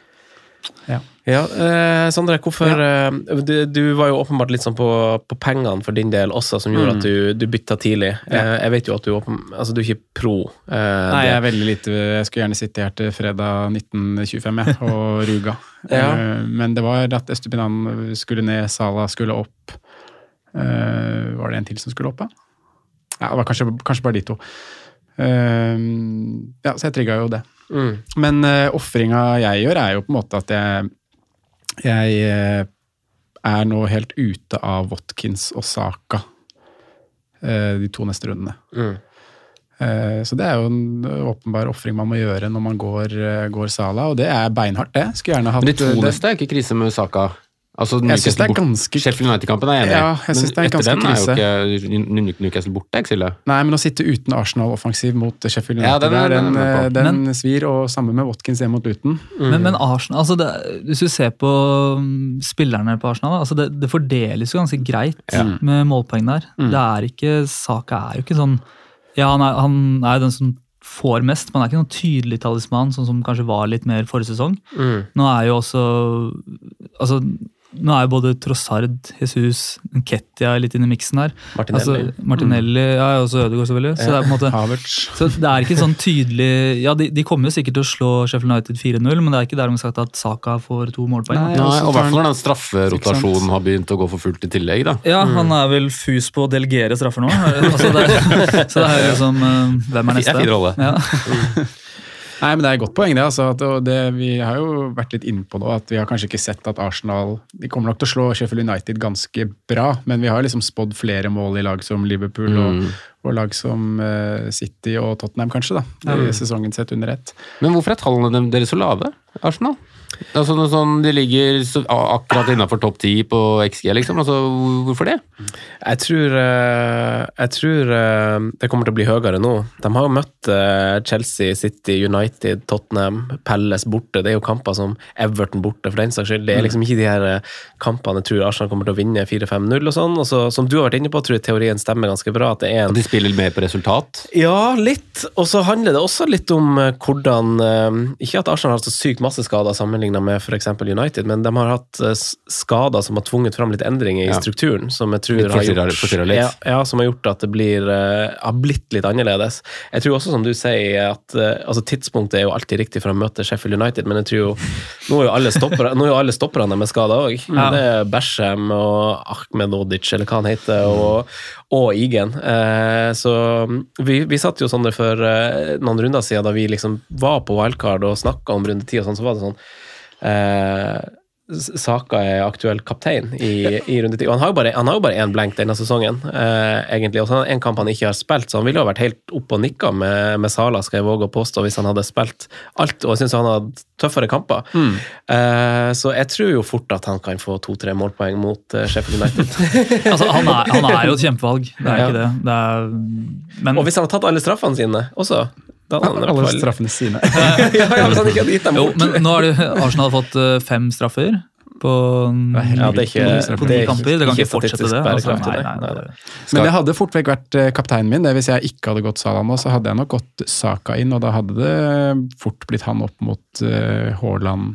Ja, eh, Sondre, hvorfor eh, du, du var jo åpenbart litt sånn på, på pengene for din del også, som gjorde Mm. at du, du bytta tidlig. Ja. Eh, jeg vet jo at du, åpen, altså, du er ikke pro. eh, Nei, jeg er veldig lite Jeg skulle gjerne sitte her til fredag 1925 jeg, og ruga. Ja. Eh, Men det var at Estupinan skulle ned, Sala skulle opp. Eh, Var det en til som skulle opp, da? Ja, det var kanskje, kanskje bare de to. Uh, Ja, så jeg trigga jo det. Mm. Men uh, ofringa jeg gjør, er jo på en måte at jeg, jeg uh, er nå helt ute av Watkins og Saka uh, de to neste rundene. Mm. Eh, Så det er jo en åpenbar ofring man må gjøre når man går, eh, går Sala, og det er beinhardt, det. Skulle gjerne hatt Men de to neste er ikke krise med Saka. Altså, Jeg synes det er ganske- Sheffield United-kampen er enig. Ja, jeg synes det er Men ganske etter den er jo ikke Newcastle borte, ikke? Nei, men å sitte uten Arsenal-offensiv mot Sheffield Ja, United, den er- den, den er eh, den svir, og samme med Watkins hjemme mot Luton. Men, men Arsenal, altså det, hvis du ser på mm, spillerne på Arsenal, altså det, det fordeles jo ganske greit Ja. med målpoeng der. Mm. Det er ikke, Saka er jo ikke sånn Ja, han er, han er den som får mest, men er ikke noen tydelig talisman, sånn som kanskje var litt mer forrige sesong. Mm. Nå er jo også Altså, nå er jo både Trossard, Jesus, Ketia litt inn i miksen her. Martinelli. Altså, Martinelli, ja, og også Ødegaard selvfølgelig. Så det er på en måte Havertz. så det er ikke sånn tydelig Ja, de, de kommer jo sikkert til å slå Sheffield United 4-0, men det er ikke dermed sagt at Saka får to målpoeng. Nei. Nei, og i hvert fall når den strafferotasjonen har begynt å gå for fullt i tillegg, da. Ja, han er vel fus på å delegere straffer nå. Altså det, så det er liksom eh, Hvem er Det er neste? fin rolle. Ja. Nei, men Det er et godt poeng, det. altså, at, det. Vi har jo vært litt inne på det, at vi har kanskje ikke sett at Arsenal De kommer nok til å slå Sheffield United ganske bra, men vi har liksom spådd flere mål i lag som Liverpool og, Mm. og lag som eh, City og Tottenham, kanskje, da, i sesongen sett under ett. Men hvorfor er tallene deres så lave, Arsenal? Altså, noe sånn, de ligger akkurat innafor topp ti på XG, liksom. Altså, hvorfor det? Jeg tror, eh, jeg tror eh, det kommer til å bli høyere nå. De har jo møtt eh, Chelsea, City, United, Tottenham, Pelles borte. Det er jo kamper som Everton borte, for den saks skyld. Det er liksom ikke de her kampene jeg tror Arsenal kommer til å vinne 4-5-0 og sånn. Og så, som du har vært inne på, tror jeg teorien stemmer ganske bra. At det er At en de spiller mer på resultat? ja, litt. Og så handler det også litt om hvordan Ikke at Arsenal har så sykt masse skader sammenlignet med f.eks. United, men de har hatt eh, skader som har tvunget fram litt endringer i Ja. strukturen, som jeg tror har gjort, ja, ja, som har gjort at det blir, eh, har blitt litt annerledes. Jeg tror også, som du sier, at eh, altså, tidspunktet er jo alltid riktig for å møte Sheffield United, men jeg tror jo Nå er jo alle stopper, nå er jo alle stopperne med skada òg. Ja. Det er Bershem og Ahmed Odic, eller hva han heter, og, og Igen. Eh, så vi, vi satt jo sånn der for noen runder siden, da vi liksom var på wildcard og snakka om runde ti, og sånn, så var det sånn eh, Saka er aktuell kaptein i, i runde ti. Og han har jo bare- han har jo bare én blank denne sesongen, eh, egentlig. Og så har han en kamp han ikke har spilt, så han ville jo vært helt opp og nikka med, med Sala, skal jeg våge å påstå, hvis han hadde spilt alt. Og jeg syns han hadde tøffere kamper. Eh, så jeg tror jo fort at han kan få to-tre målpoeng mot eh, Sheffield United. Altså, han, er, han er jo et kjempevalg, det er Ja. ikke det. det er, men og hvis han har tatt alle straffene sine også, da hadde han Alle fall- straffene sine. ja, ja, hvis han ikke hadde gitt dem jo, men nå har Arsenal fått eh, fem straffer på, Ja, det er ikke, på det er kamper. Det kan ikke fortsette det. Altså, nei, nei, Nei. Men det hadde fort vekk vært eh, kapteinen min. det Hvis jeg ikke hadde gått Salah nå, så hadde jeg nok gått Saka inn, og da hadde det fort blitt han opp mot eh, Haaland.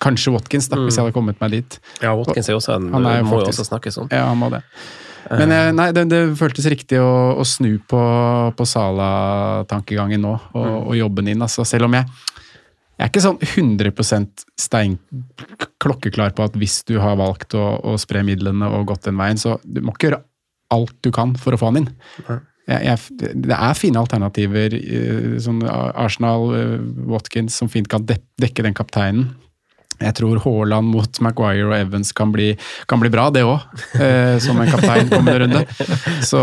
Kanskje Watkins, da, hvis jeg hadde kommet meg dit. Ja, Watkins er jo også en, Han er jo må jo også snakkes om. Ja, han må det. Men jeg, nei, det, det føltes riktig å, å snu på, på Sala-tankegangen nå, og, og jobben den inn. Altså, selv om jeg, jeg er ikke sånn 100 stein klokkeklar på at hvis du har valgt å, å spre midlene og gått den veien, så du må ikke gjøre alt du kan for å få han inn. Jeg, jeg, det er fine alternativer. eh, Sånn Arsenal, eh, Watkins, som fint kan dekke den kapteinen. Jeg tror Haaland mot Maguire og Evans kan bli, kan bli bra, det òg. Eh, som en kaptein kommende runde. Så,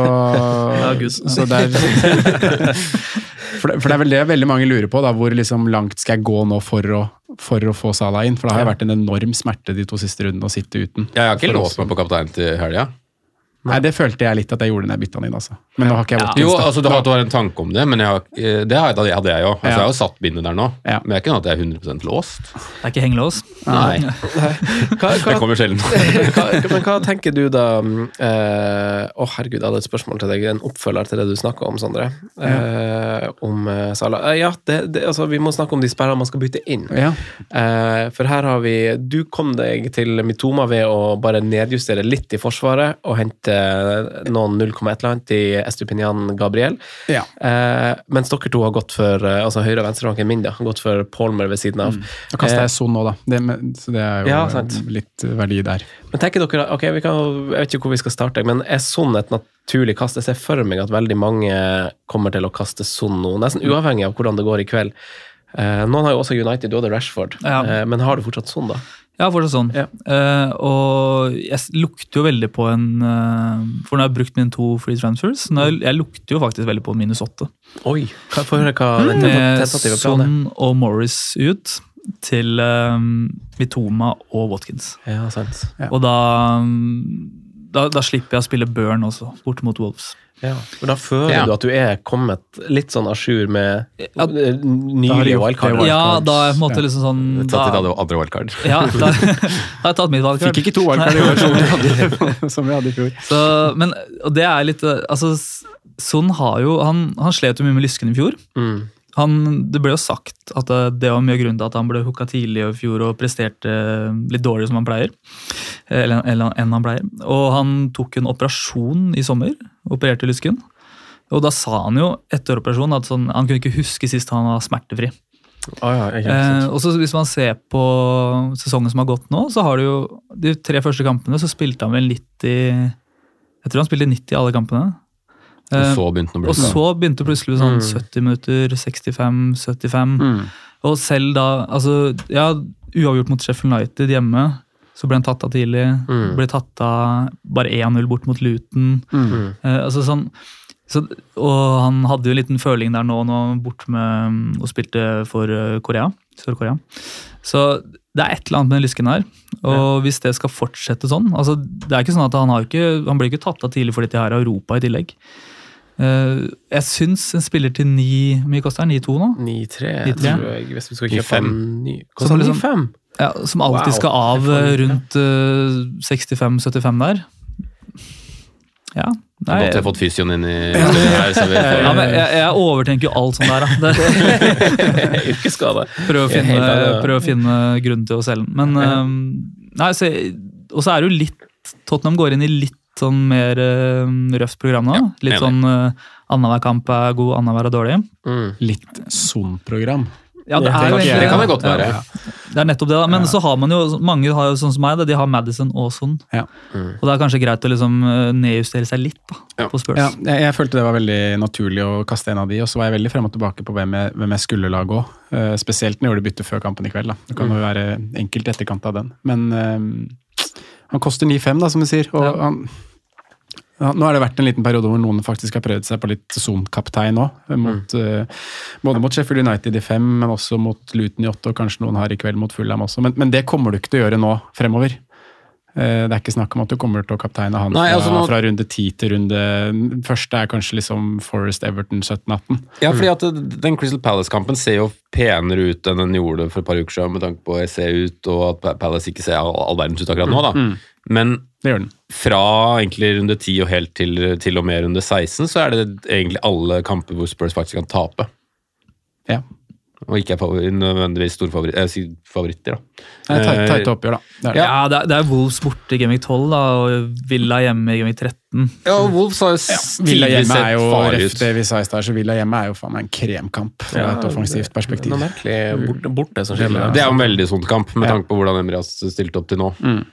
så det er for det, for det er vel det veldig mange lurer på, da, hvor liksom langt skal jeg gå nå for å, for å få Salah inn? For det har jo vært en enorm smerte de to siste rundene å sitte uten. Jeg har ikke låst meg på kaptein til helga. Nei, det følte jeg litt at jeg gjorde når jeg bytta den inn, altså. Men nå har ikke jeg Watkins, Jo, altså Det har, vært en tanke om det, men jeg har, eh, det har jeg- det hadde jeg òg. Altså, Ja. Jeg har jo satt bindet der nå, Ja. men det er ikke noe at jeg er 100 låst. Det er ikke hengelås. Nei, Hva, det kommer sjelden. hva, men hva tenker du da Å, eh, Å, herregud, jeg hadde et spørsmål til deg. En oppfølger til det du snakka om, Sondre. Eh, om eh, Salah. Eh, ja, det, det, altså, vi må snakke om de sperrene man skal bytte inn. Ja. Eh, for her har vi Du kom deg til Mitoma ved å bare nedjustere litt i forsvaret og hente noen 0, et eller annet i Estupinian Gabriel. Ja. Eh, mens dere to har gått for eh, altså høyre- og venstrebanken min, da. Gått for Palmer ved siden av. Da kaster jeg Son nå, da. Det, så det er jo Ja, litt verdi der. Men tenker dere, ok, vi kan, Jeg vet ikke hvor vi skal starte, men er Son et naturlig kast? Jeg ser for meg at veldig mange kommer til å kaste Son nå, nesten uavhengig av hvordan det går i kveld. Eh, noen har jo også United, du hadde Rashford, Ja. Eh, men har du fortsatt Son, da? Ja, fortsatt sånn. Ja. Uh, og jeg lukter jo veldig på en uh, For nå har jeg brukt mine to free transfers. Nå, jeg, jeg lukter jo faktisk veldig på minus åtte. Oi! Få høre hva den Med tentative planen. Son og Morris ut til uh, Mitoma og Watkins. Ja, sant. Ja. Og da, da Da slipper jeg å spille Burn også, bort mot Wolves. Ja. For da føler Ja. du at du er kommet litt sånn à jour med Ja. nylig nylige wildcard. Ja, da er jeg på en måte liksom sånn Tatt ditt du andre- wildcard. ja, da, da har jeg tatt mitt valgkart. Fikk ikke to wildcard i år, som vi hadde, som vi hadde i fjor. Så, men, og det er litt eh, Altså, Son har jo Han, han slet jo mye med lysken i fjor. Mm. Han, det ble jo sagt at det var mye grunn til at han ble hooka tidlig i fjor og presterte litt dårligere som han pleier. eh, Eller, eller enn han pleier. Og han tok en operasjon i sommer. Opererte lysken. Og da sa han jo etter operasjonen at sånn, han kunne ikke huske sist han var smertefri. Ah, ja, Eh, og så Hvis man ser på sesongen som har gått nå, så har det jo de tre første kampene så spilte han vel 90 Jeg tror han spilte 90 i alle kampene. Og Eh, så begynte den å bli og så begynte plutselig sånn Mm. 70 minutter, 65, 75. Mm. Og selv da altså, Ja, uavgjort mot Sheffield United hjemme, så ble han tatt av tidlig. Mm. Ble tatt av bare 1-0 bort mot Luton. Mm. Eh, altså sånn så, og han hadde jo en liten føling der nå, nå bort med mm, og spilte for eh, Korea. Sør-Korea. Så det er et eller annet med den lysken her. Og hvis det skal fortsette sånn altså Det er ikke sånn at han har ikke, han blir ikke tatt av tidlig fordi de har Europa i tillegg. Eh, jeg syns en spiller til 9 Hvor mye koster han? 9-2 nå? 9-3, 9-3. tror jeg, hvis vi skal kjøpe 9-5. en ny. Koster liksom- 9-5? Ja, som alltid Wow. skal av Jeg eh, rundt uh, 65-75 der. Ja. Nei, Godt vi har fått fysioen inn i her, så vi får, ja, men jeg, jeg overtenker jo alt sånn der, da. Det, Yrkesskade. prøv, å finne, prøv å finne grunnen til å selge den. Men eh, Nei, så, og så er det jo litt Tottenham går inn i litt sånn mer uh, røft program nå. litt enig. sånn uh, annenhver kamp er god, annenhver er dårlig. Mm. Litt sånn program. Ja, det, er det kan det godt Ja, være. Det er nettopp det, da. Men så har man jo, mange har jo sånn som meg, de har Madison og Son. Ja. Og det er kanskje greit å liksom eh, nedjustere seg litt da, Ja. på Spurs. Ja, jeg, jeg følte det var veldig naturlig å kaste en av de, og så var jeg veldig frem og tilbake på hvem jeg, hvem jeg skulle lage òg. spesielt når jeg gjorde bytte før kampen i kveld. Da. Det kan jo være enkelt i etterkant av den. Men eh, han koster 9-5, da, som du sier. og Ja. han ja, nå har det vært en liten periode hvor noen faktisk har prøvd seg på litt sonkaptein òg. Mm. Uh, både mot Sheffield United i fem, men også mot Luton i åtte, og kanskje noen har i kveld mot Fulham også. Men, men det kommer du ikke til å gjøre nå fremover. Eh, det er ikke snakk om at du kommer til å kapteine han Nei, fra, altså nå- fra runde 10 til runde Første er kanskje liksom Forest Everton 17-18. Ja, fordi at den Crystal Palace-kampen ser jo penere ut enn den gjorde for et par uker siden, med tanke på se ut, og at Palace ikke ser all, all verdens ut akkurat nå, da. Men Det gjør den. fra egentlig runde 10 og helt til, til og med runde 16, så er det egentlig alle kamper hvor Spurs faktisk kan tape. Ja. Og ikke er favoritt, nødvendigvis store favoritt, eh, favoritter, da. Det er Eh, oppgjør, da. Det er det. Ja, det er, det er Wolves borte i Gaming 12 da, og Villa hjemme i Gaming 13. Ja, og Wolves har jo Villa tidvis hjemme er sett jo farlig ref ut. det vi sa i sted, så Villa hjemme er jo faen meg en kremkamp fra Ja, et offensivt perspektiv. Noe merkelig borte, borte som med Det er jo en veldig sånn kamp, med Ja. tanke på hvordan Emry har stilt opp til nå. Mm.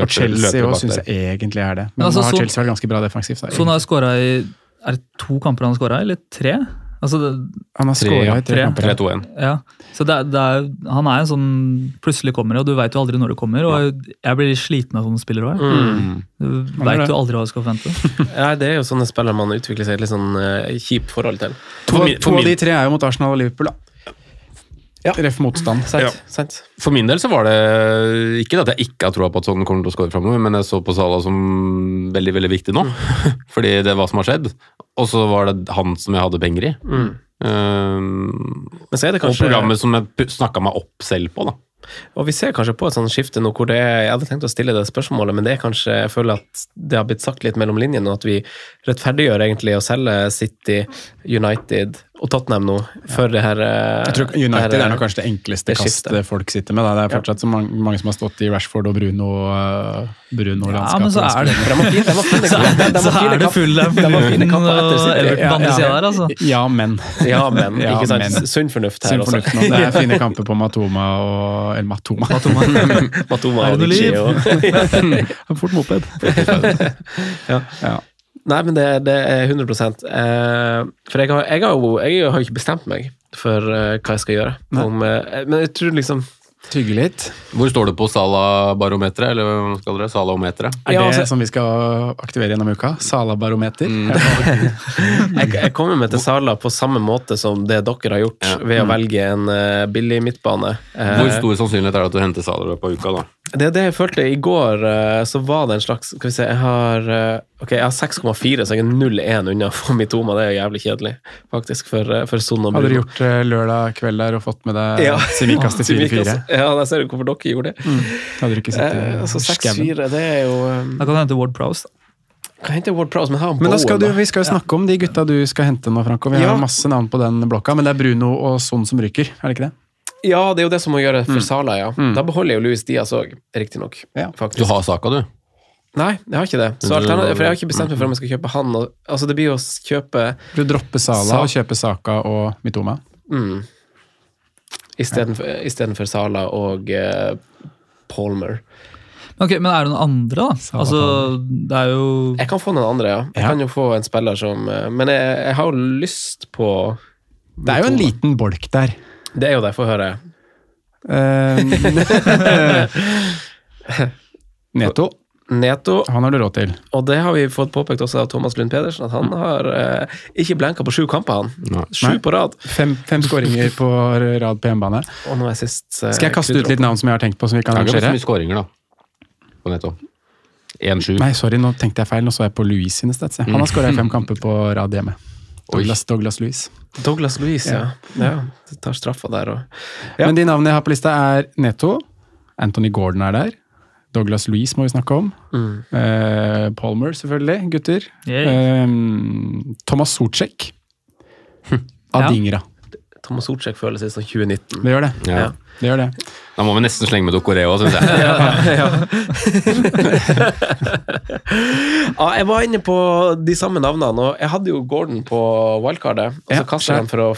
Og Chelsea løper òg syns jeg egentlig er det. Men altså, nå har så- Chelsea vært ganske bra defensivt. han har skåra i Er det to kamper han har skåra eller tre? Altså, det, Han har Tre, skåra i tre Tre. kamper. ja. 3-2-1. ja. Så det, det er, han er en sånn Plutselig kommer det, og du veit jo aldri når det kommer. Og jeg blir sliten av sånne spillere òg. Mm. Du Man veit jo aldri hva du skal forvente. Ja, det er jo sånne spillere man utvikler seg et litt sånn uh, kjipt forhold til. To, For for to av de tre er jo mot Arsenal og Liverpool, da. Ja. Ref motstand. Sant? Ja. sant? For min del så var det ikke at jeg ikke har troa på at sånn kommer til å skåre framover, men jeg så på Sala som veldig veldig viktig nå. Fordi det er hva som har skjedd. Og så var det han som jeg hadde penger i. Mm. Um, Men så er det og programmet som jeg snakka meg opp selv på, da. Og vi ser kanskje på et sånt skifte nå hvor det er Jeg hadde tenkt å stille det spørsmålet, men det er kanskje Jeg føler at det har blitt sagt litt mellom linjene, og at vi rettferdiggjør egentlig å selge City, United og Tottenham nå for det her eh, Jeg tror United det her, er nok kanskje det enkleste det kastet folk sitter med. Da. Det er fortsatt så mange, mange som har stått i Rashford og Bruno, uh, Bruno Ja, men så er det Så er det full. Everton på andre sida der, altså. Ja, men. Ja, men. Ja, ikke sant? men. Sunn fornuft her også. Det er fine kamper på Matoma og Eller Matoma. Matoma Er og Vici og Fort moped. Ja. Ja. Nei, men det, det er 100 eh, For jeg har, jeg, har jo, jeg har jo ikke bestemt meg for eh, hva jeg skal gjøre. Om, eh, men jeg tror liksom Tygge litt. Hvor står det på Sala-barometeret, eller skal det? Sala-ometeret? Er Ja, det altså- som vi skal aktivere gjennom uka? Sala-barometer? jeg, jeg kommer meg til Sala på samme måte som det dere har gjort, Ja. ved å velge en uh, billig midtbane. Eh, Hvor stor sannsynlighet er det at du henter Sala i løpet av uka, da? Det er det jeg følte i går, eh, så var det en slags Skal vi se, jeg har eh, Ok, jeg har 6,4, så jeg er 0,1 unna for få Mitoma. Det er jo jævlig kjedelig, faktisk, for, eh, for Son og Hadde du gjort eh, lørdag kveld der og fått med deg Ja. Simikas til 4-4? Ja, der ser du hvorfor dere gjorde det. Hadde du ikke Eh, altså i skauen? 6-4, det er jo um... Da kan du hente Ward Prowse. da. Kan hente Ward Prowse, men ha Men da skal du, vi skal jo snakke om de gutta du skal hente nå, Franco. Vi har masse navn på den blokka, men det er Bruno og Son som ryker, er det ikke det? Ja, det er jo det som må gjøre for Sala, ja. Mm. Da beholder jeg jo Louis Diaz òg, riktignok. Ja. Faktisk. Du har Saka, du. Nei, jeg har ikke det. Så alternativ, for jeg har ikke bestemt meg for om jeg skal kjøpe han. Og, altså, det blir å kjøpe Du dropper Sala Sa- og kjøper Saka og Mitoma. mm, istedenfor for Sala og uh, Palmer. Ok, Men er det noen andre, da? Sala, Altså, det er jo Jeg kan få noen andre, ja. Jeg Ja. kan jo få en spiller som eh, Men jeg, jeg har jo lyst på Det er jo en liten bolk der. Det er jo det, få høre. Eh, Neto, Neto, han har du råd til. og det har vi fått påpekt også av Thomas Lund Pedersen, at han har eh, ikke blenka på sju kamper, han. Nei. Sju på rad. Fem, fem skåringer på rad på hjemmebane. Og nå er sist eh, Skal jeg kaste ut litt navn som jeg har tenkt på som vi Det kan er ikke så mye skåringer, da. På netto. 1-7. Nei, sorry, nå tenkte jeg feil. Nå så jeg på Louis sine stats. Han har skåra fem kamper på rad hjemme. Douglas, Douglas Louis. Douglas Louise, ja. ja. ja tar straffa der òg. Ja. Men de navnene jeg har på lista, er Netto. Anthony Gordon er der. Douglas Louise må vi snakke om. mm. Eh, Palmer, selvfølgelig. Gutter. Eh, Thomas Socek. Adingra. Thomas Sortsek føles litt som 2019. Det gjør det. Ja. Det gjør det. Da må vi nesten slenge med Dokoreo, syns jeg. Ja, jeg var inne på de samme navnene, og jeg hadde jo Gordon på wildcardet. Og så Ja, jeg han for å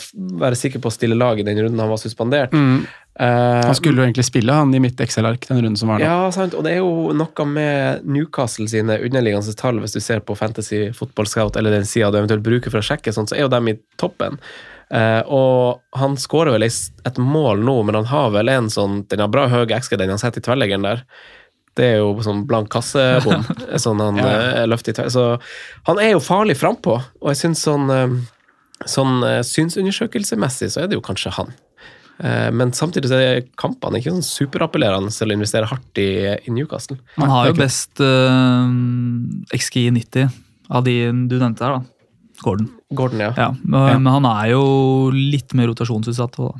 være sikker på å stille lag i den runden han var suspendert. Mm. Eh, Han skulle jo egentlig spille han i mitt Excel-ark den runden som var nå. Ja, sant. Og det er jo noe med Newcastle sine underliggende tall, hvis du ser på Fantasy Football Scout, eller den sida du eventuelt bruker for å sjekke, sånt, så er jo dem i toppen. Eh, og han skårer vel et mål nå, men han har vel en sånn Den har bra høy XG, den han setter i tverrleggeren der. Det er jo sånn blank kassebom. sånn han Ja. eh, løfter i tverr. Så han er jo farlig frampå, og jeg syns sånn Sånn synsundersøkelsesmessig så er det jo kanskje han. Eh, Men samtidig så er kampene ikke sånn superappellerende til å investere hardt i, i Newcastle. Man har jo best uh, XGI 90 av de du nevnte her, da. Gordon. Gordon, ja. Ja, men, men han er jo litt mer rotasjonsutsatt. da.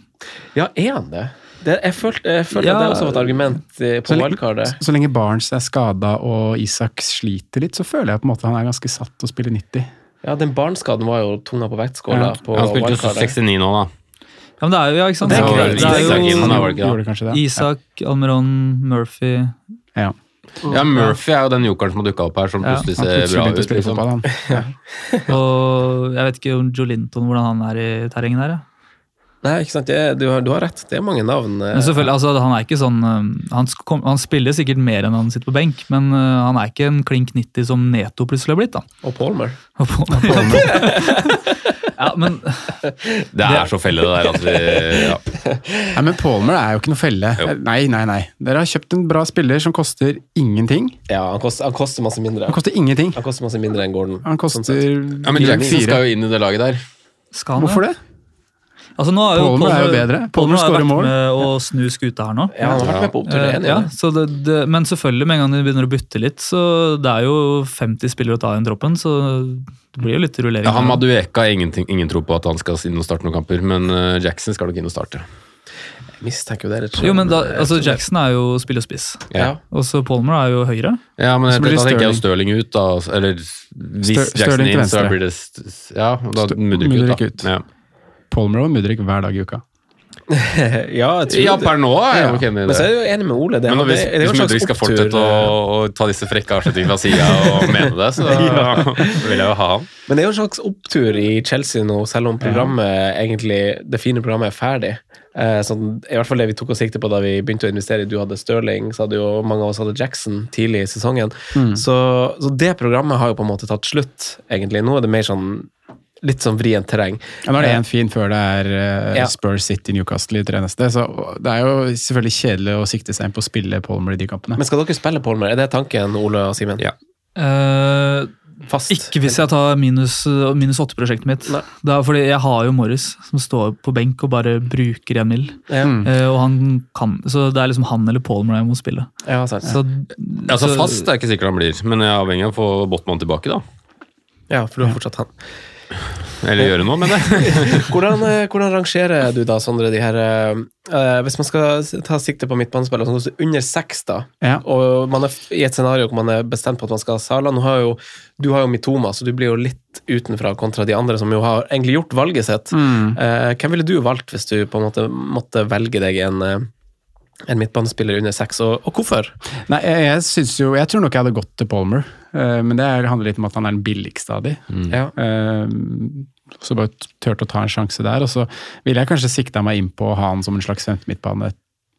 Ja, er han det? det jeg følte, jeg følte Ja. det også var et argument eh, på Så, wildcardet. så lenge Barnes er skada og Isak sliter litt, så føler jeg på en måte han er ganske satt til å spille 90. Ja, den barneskaden var jo tunga på vektskåla. Ja. på Han spilte jo wildcardet. 69 nå, da. Ja, men det er jo, ja, ikke sant? Det er Det greit. er, det er Isak jo da, var det ikke det? Gjorde kanskje det? Isak, Almeron, Murphy Ja. Ja, Murphy er jo den jokeren som har dukka opp her, som plutselig ser bra ut. Liksom. fotball, han. og jeg vet ikke om Joe Linton, hvordan han er i terrenget der. ja. Nei, ikke sant? Det, du, har, du har rett. Det er mange navn. eh. Men selvfølgelig, altså, han er ikke sånn øh, han, kom, han spiller sikkert mer enn han sitter på benk, men øh, han er ikke en klink 90 som Neto plutselig har blitt. da. Og Palmer. Og Palmer. ja, men Det er så felle, det der at vi ja. Nei, men Palmer er jo ikke noe felle. Nei, nei, nei. Dere har kjøpt en bra spiller som koster ingenting. Ja, han koster, han koster masse mindre. Han koster ingenting. Han koster masse mindre enn Gordon. Han koster ja, Men Jackson skal jo inn i det laget der. skal han Hvorfor det? Altså, nå er jo Palmer er jo bedre. Palmer har skårer vært mål. med å snu skuta her nå. Ja, han har vært med på opptur, Eh, enig i ja, det. så det, det, men selvfølgelig, med en gang de begynner å bytte litt, så det er jo 50 spillere å ta i den troppen, så det blir jo litt rullering. Ja, han Madueka har ingenting- ingen tro på at han skal inn og starte noen kamper, men eh, Jackson skal nok inn og starte. Jeg mistenker jo det litt. jo, men da, altså Jackson er jo spiller spiss, Ja, og så Palmer er jo høyre. ja men jeg, da tenker jeg jo Stirling ut, da. Eller hvis Stør- Jackson inn, så blir det Ja, da mudrer ikke ut, da. ut. Ja. Palmer og Mudrik hver dag i uka. Ja, ja, det. per nå er jeg Ja. nok enig i Men så er jeg jo enig med Ole. Det, Men hvis, det det hvis Mudrik skal opptur, fortsette å, eh, å ta disse frekke avslutningene fra sida og mene det, så vil jeg jo ha ham. Men det er jo en slags opptur i Chelsea nå, selv om programmet egentlig, det fine programmet er ferdig. Eh, sånn, I hvert fall det vi tok oss sikte på da vi begynte å investere. Du hadde Stirling, så hadde jo mange av oss hadde Jackson tidlig i sesongen. Så, så det programmet har jo på en måte tatt slutt, egentlig. Nå er det mer sånn litt sånn vrient terreng. Ja, Nå er det én fin før det er uh, Ja. Spurs City Newcastle i tre neste. Så det er jo selvfølgelig kjedelig å sikte seg inn på å spille Palmer i de kampene. Men skal dere spille Palmer? Er det tanken, Ole og Simen? Ja. Uh, Fast? ikke hvis jeg tar minus, minus 8-prosjektet mitt. Nei. Det er fordi jeg har jo Morris, som står på benk og bare bruker en mil. Ja, Uh, og han kan, så det er liksom han eller Palmer jeg må spille. ja sant. Så, Altså så- Fast er ikke sikkert han blir, men jeg er avhengig av å få Botman tilbake, da. Ja, for du har fortsatt han. Eller gjøre noe med det. Hvordan, eh, hvordan rangerer du da, Sondre, de her eh, eh, Hvis man skal ta sikte på midtbanespill, altså under seks, da, Ja. og man er i et scenario hvor man er bestemt på at man skal ha Sala Nå har jo, Du har jo Mitoma, så du blir jo litt utenfra kontra de andre som jo har egentlig gjort valget sitt. Eh, hvem ville du valgt hvis du på en måte måtte velge deg en, eh, en midtbanespiller under seks, og, og hvorfor? Nei, jeg, jeg, jo, jeg tror nok jeg hadde gått til Palmer, uh, men det er- handler litt om at han er den billigste av de. Ja. Uh, så bare turte å ta en sjanse der. Og så ville jeg kanskje sikta meg inn på å ha han som en slags femte midtbane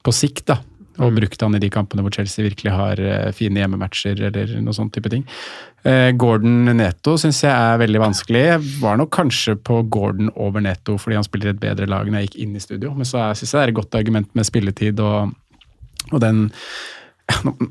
på sikt, da. Og brukt han i de kampene hvor Chelsea virkelig har eh, fine hjemmematcher eller noe sånn type ting. Eh, Gordon Neto syns jeg er veldig vanskelig. Jeg var nok kanskje på Gordon over Neto fordi han spiller et bedre lag når jeg gikk inn i studio, men så syns jeg det er et godt argument med spilletid og, og den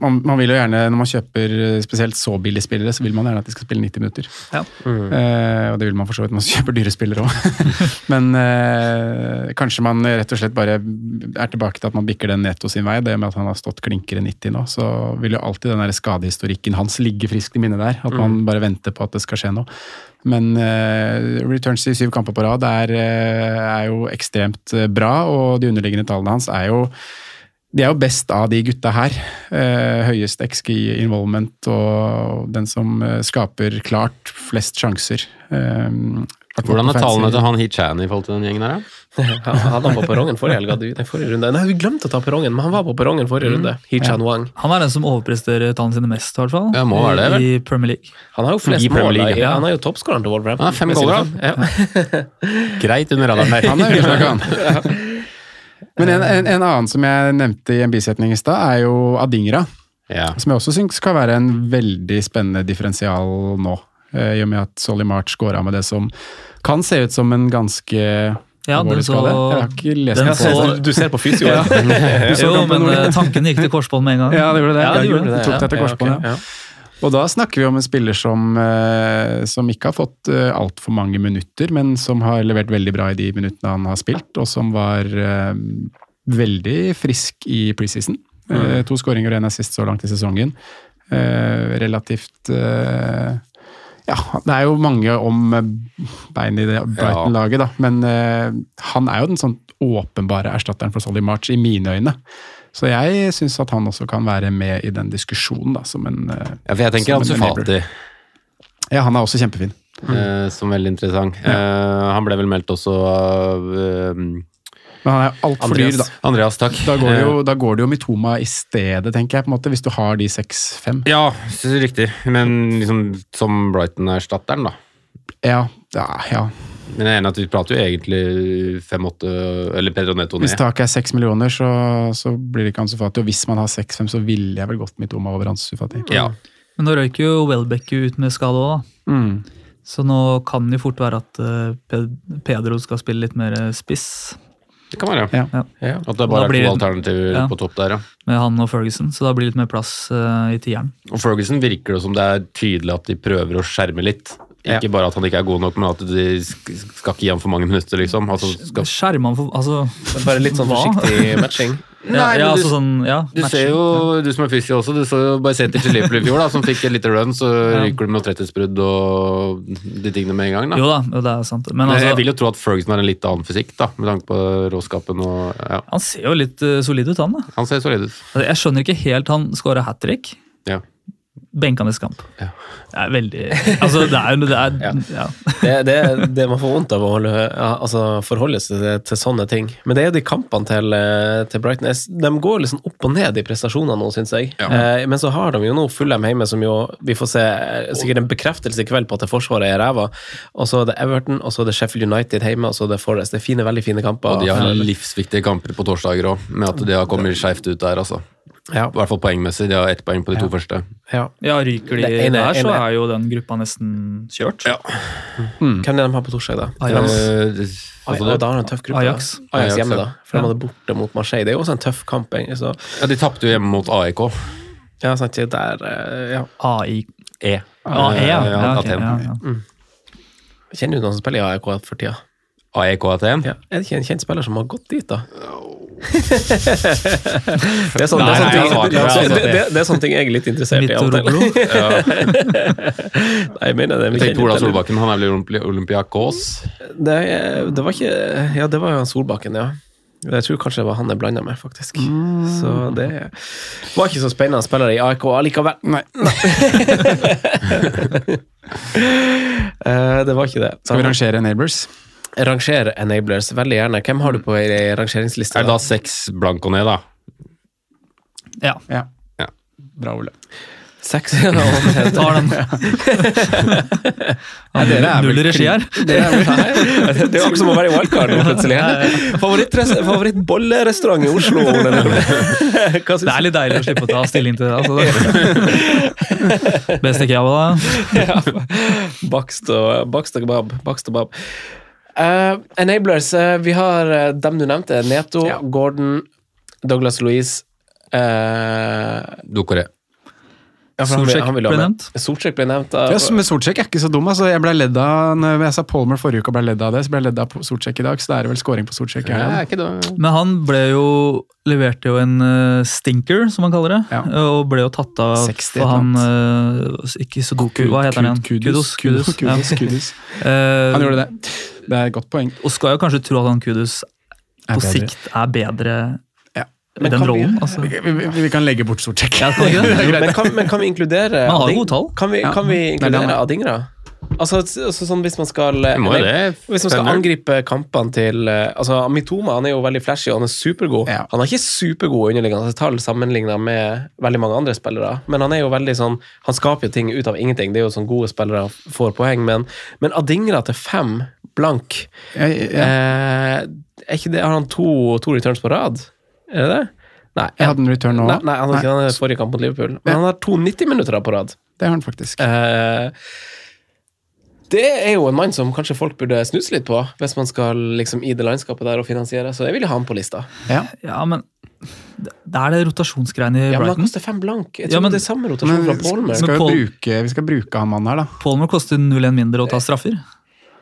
man, man vil jo gjerne, Når man kjøper eh, spesielt så billige spillere, så vil man gjerne at de skal spille 90 minutter. Ja. Eh, og det vil man for så vidt når man kjøper dyre spillere òg. Men eh, kanskje man rett og slett bare er tilbake til at man bikker den Neto sin vei. Det med at han har stått klinkere 90 nå, så vil jo alltid den der skadehistorikken hans ligge friskt i minnet der. At man bare venter på at det skal skje noe. Men uh, returns i syv kamper på rad er, er jo ekstremt bra, og de underliggende tallene hans er jo de er jo best av de gutta her. Eh, høyest XG involvement og den som eh, skaper klart flest sjanser. Eh, Hvordan er tallene til han Hichan i forhold til den gjengen her? da? Han hadde han på perrongen forrige helg, hadde vi- nei, forrige runde. Nei, vi glemte å ta perrongen, men han var på perrongen forrige runde. Hee-Chan Wang. Han er den som overpresterer tallene sine mest, i hvert fall. Ja, må være det, vel? I Premier League. Han har jo flest I Premier mål. League, Ja. ja. Han er jo toppskåreren til Wolverhampton. Han har fem goller, sine. Ja. Greit under radaren der. Han er utslaget, han. Men en, en, en annen som jeg nevnte i en bisetning i stad, er jo Adingra. Ja. Som jeg også syns skal være en veldig spennende differensial nå. eh, I og med at Solly March av med det som kan se ut som en ganske Ja, den så- skade. Jeg har ikke lest den så- Du ser på fysio. Ja. Jo, men tanken gikk til korsbånd med en gang. Ja, det gjorde det. Ja, det gjorde det, tok det til korsbånd, ja. Og da snakker vi om en spiller som, eh, som ikke har fått uh, altfor mange minutter, men som har levert veldig bra i de minuttene han har spilt, og som var eh, veldig frisk i preseason. Eh, to skåringer og én assist så langt i sesongen. Eh, relativt eh, Ja, det er jo mange om bein i det Brighton-laget, da, men eh, han er jo den sånn åpenbare erstatteren for Solly March, i mine øyne. Så jeg syns at han også kan være med i den diskusjonen, da, som en eh, Ja, for jeg tenker Ansu. Fati Ja, han er også kjempefin. eh, som veldig interessant. Eh, han ble vel meldt også av eh, Men han er altfor dyr, da. Andreas, takk. Da går, det jo, Eh, da går det jo Mitoma i stedet, tenker jeg, på en måte, hvis du har de seks-fem. ja, riktig. Men liksom som Brighton-erstatteren, da. Ja, ja, ja. Men jeg er enig at vi prater jo egentlig 5-8 Eller Pedro Neto Hvis ned. taket er seks millioner, så, så blir det ikke Ansu Fati. Og hvis man har seks-fem, så ville jeg vel gått mitt om over Ansu Fati. Ja. Men nå røyk jo Welbeck ut med skade òg, da. Mm. Så nå kan det jo fort være at eh, Pedro skal spille litt mer spiss. Det kan være. Ja. Ja. Ja. At det bare er blir to alternativer Ja. på topp der, ja. Med han og Ferguson, så da blir det litt mer plass uh, i tieren. Og Ferguson virker det som det er tydelig at de prøver å skjerme litt. Ikke bare at han ikke er god nok, men at de skal ikke gi ham for mange minutter, liksom. Altså, skal... Skjermer han for Altså Bare litt sånn forsiktig matching. Ja, Nei, ja, du, altså du- sånn, ja, Du ser jo, du som er fysio også, du så jo Bajseti til Liverpool i fjor, da, som fikk et lite run, så ryker du med tretthetsbrudd og de tingene med en gang. da. Jo da, jo, det er sant. Men altså, jeg vil jo tro at Ferguson har en litt annen fysikk, da, med tanke på råskapen og ja. han ser jo litt eh, solid ut, han. da. Han ser solid ut. Altså, Jeg skjønner ikke helt Han skåra hat trick. Ja. Benkende kamp. Ja. Det er veldig Altså, det er jo det er, ja. Det, det, det man får vondt av å holde, ja, altså forholde seg til, til sånne ting. Men det er jo de kampene til, eh, til Brighton De går sånn opp og ned i prestasjonene nå, syns jeg. Eh, men så har de jo nå Fulham hjemme, som jo Vi får se eh, sikkert en bekreftelse i kveld på at det forsvaret er ræva. Og så er det Everton, og så er det Sheffield United hjemme, og så er det Forest. Det er fine, veldig fine kamper. Og de har livsviktige kamper på torsdager òg, med at de har kommet skeivt ut der, altså. Ja. I hvert fall poengmessig. De har ett poeng på de to første. Ja. ja, ryker de ene- der, så er jo den gruppa nesten kjørt. Ja Hvem er de har på torsdag, da? Ajax. Ajax. Aj, altså, da det, har en tøff gruppe. Ajax. Ajax Ajax, hjemme, da. For de hadde borte mot Marseille. Det er jo også en tøff kamp. Så. ja, de tapte jo hjemme mot AIK. Ja, sant, det der, eh, ja. AI E. AE, ja. Ja, ja, ok, Aten. ja, Mm. Kjenner du noen som spiller i AEK for tida? AEK Aten? Ja. Er det ikke en kjent spiller som har gått dit, da? Det, er sånn, det, er sånne er sånne ting jeg er litt interessert i. til. Nei, jeg mener det. vi Tenk Ola Solbakken, han er vel i Olympi Olympiakos? Det, det var ikke Ja, det var jo Solbakken, ja. Jeg tror kanskje det var han jeg blanda med, faktisk. Så det var ikke så spennende spiller i AIK allikevel. Nei. Eh, det var ikke det. Skal vi rangere Neighbors? Rangere enablers veldig gjerne. Hvem har du på ei rangeringsliste? Er det da seks blanko ned, da? Ja, Ja. Ja. Bra, Ole. Seks? tar den. er Null regi her. Det er jo akkurat som å være i wildcard nå, plutselig. Favoritt- Favorittbollerestaurant i Oslo? Det er litt deilig å slippe å ta stilling til det. Altså. Beste kebab, da. Bakst og bakst og kebab. Bakst og kebab. Eh, enablers. Uh, vi har uh, dem du nevnte. Neto, Ja. Gordon, Douglas Louise uh, Dokore. Solskjær ble nevnt. Solskjær ble nevnt. Ja, men Solsjekk er ikke så dum. altså. Jeg ble ledd av når jeg sa Palmer forrige uke og ble ledd av det, så ble jeg ledd av Solsjekk i dag, så det er vel scoring på Solsjekk. Ja? Men han ble jo leverte jo en eh, stinker, som man kaller det. Ja. Og ble jo tatt av 60 for han uh, Ikke Sudoku, hva heter han igjen? Kudus. Kudos, kudos, kudos. Eh, Han gjorde det. Det er et godt poeng. Og skal jo kanskje tro at han Kudus Er på sikt er bedre Ja. Men den rollen. vi- Altså. Vi, vi, vi, kan legge bort Solskjær. Ja, men, kan, men kan vi inkludere Man har jo gode tall. Kan vi, Ja. kan vi er inkludere har. Adingra? Altså, altså sånn hvis man skal det. Hvis man skal angripe kampene til eh, Altså, Mitoma han er jo veldig flashy og han er supergod. Ja. Han har ikke supergode underliggende tall sammenligna med veldig mange andre spillere, men han er jo veldig sånn Han skaper jo ting ut av ingenting. Det er jo sånn gode spillere får poeng, men, men Adingra til fem blank ja, ja. eh, Er ikke det Har han to, to returns på rad? Er det det? Nei, jeg hadde en return nå. nei, nei, han har ikke den forrige kamp mot Liverpool. Men han har to 90-minutter på rad. Det har han faktisk. Eh, det er jo en mann som kanskje folk burde snuse litt på, hvis man skal liksom i det landskapet der og finansiere, så jeg vil ha han på lista. Ja. Ja, men det er det rotasjonsgreiene i Brighton. Ja, men han koster fem blank. Jeg Ja, men- det er samme rotasjon Men fra vi Palmer. skal, vi, bruke, vi skal bruke han mannen her, da. Palmer koster 0-1 mindre å ta straffer.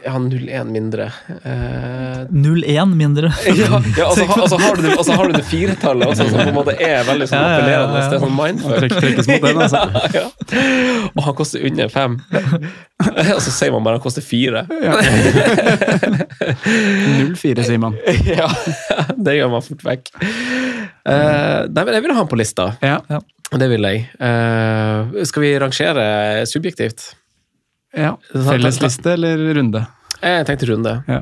Jeg har 0-1 mindre. Eh, 0-1 mindre. ja, ja altså, så har- har du det- og så har du det firetallet også, som på en måte er veldig sånn Ja, ja, ja, ja. appellerende. Det er sånn mindfuck. Altså. ja, ja. Og han koster under fem. Og så sier man bare han koster fire. 0-4, sier man. ja, det gjør man fort vekk. Eh, nei, men jeg vil ha han på lista. Ja. Det vil jeg. Eh, skal vi rangere subjektivt? Ja. Fellesliste eller runde? Jeg tenkte runde. Ja.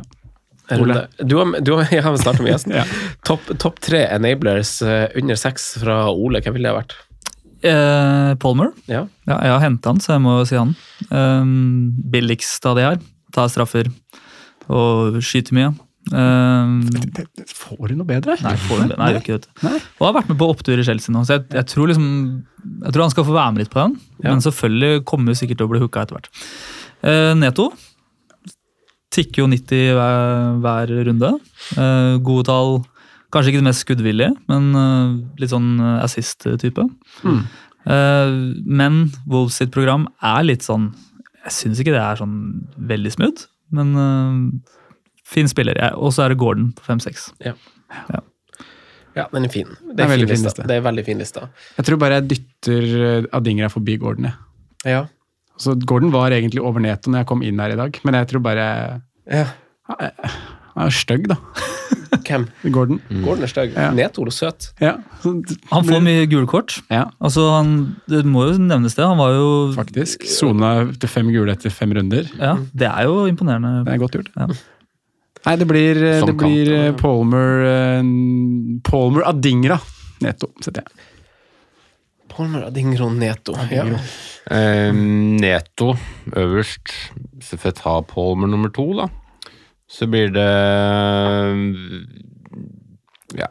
runde. Du har, du har, jeg har startet med gjesten. Ja. Topp top tre enablers eh, under seks fra Ole. Hvem ville det ha vært? Eh, Palmer. Ja. Ja, jeg har henta han, så jeg må si han. Um, billigst av de her. Ta straffer. Og skyter mye. Eh, Får du noe bedre? Nei, får du? Nei, ikke det. vet du. Og har vært med på opptur i Chelsea nå, så jeg, jeg, tror liksom, jeg tror han skal få være med litt på den. Men selvfølgelig kommer vi sikkert til å bli hooka etter hvert. Uh, Neto tikker jo 90 hver, hver runde. Uh, gode tall. Kanskje ikke det mest skuddvillige, men uh, litt sånn assist-type. Mm. Men Wolves sitt program er litt sånn Jeg syns ikke det er sånn veldig smooth, men fin spiller. Jeg- Og så er det Gordon på 5-6. Ja, Ja. ja. den er fin. Det Det er er, veldig fin fin liste. liste. Det er veldig fin liste. Jeg tror bare jeg dytter eh, Adingra forbi Gordon. Jeg. Ja. Så Gordon var egentlig over Neto når jeg kom inn her i dag, men jeg tror bare ja. Han er stygg, da. Hvem? Gordon. Gordon er stygg. Ja. Neto og søt. Ja. Han får mye gule kort. Ja. Altså, han, det må jo nevnes det. Han var jo Faktisk. Sona til fem gule etter fem runder. Ja, Det er jo imponerende. Det er godt gjort. Ja. Nei, det blir, eh, det blir eh, Palmer eh, Palmer Adingra. Neto, setter jeg. Palmer Adingro Neto. Ja. Eh, Neto øverst. Så får jeg ta Palmer nummer to, da. Så blir det Ja,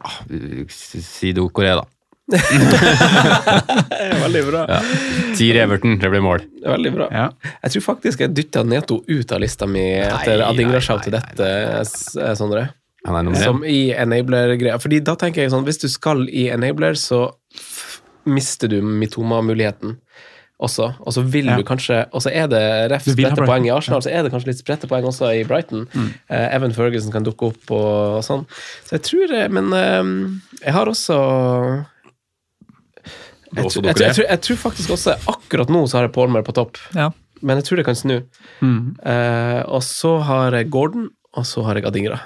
si Korea, da. Veldig bra. Ja. Tier Everton, det blir mål. Veldig bra. Ja. Jeg tror faktisk jeg dytta Neto ut av lista mi etter Adingra-show til dette, eh, Sondre. Som i enabler-greia. Fordi da tenker jeg sånn, hvis du skal i enabler, så mister du Mitoma-muligheten også. Og så vil Ja. du kanskje Og så er det ref spredte poeng i Arsenal, Arsenal, så er det kanskje litt spredte poeng også i Brighton. Eh, Evan Ferguson kan dukke opp og, sånn. Så jeg tror det, Men uh, jeg har også jeg, tror- jeg, tror- jeg, tror- jeg tror faktisk også Akkurat nå så har jeg Palmer på topp, Ja. men jeg tror det kan snu. Mm. Eh, og så har jeg Gordon, og så har jeg Adingra.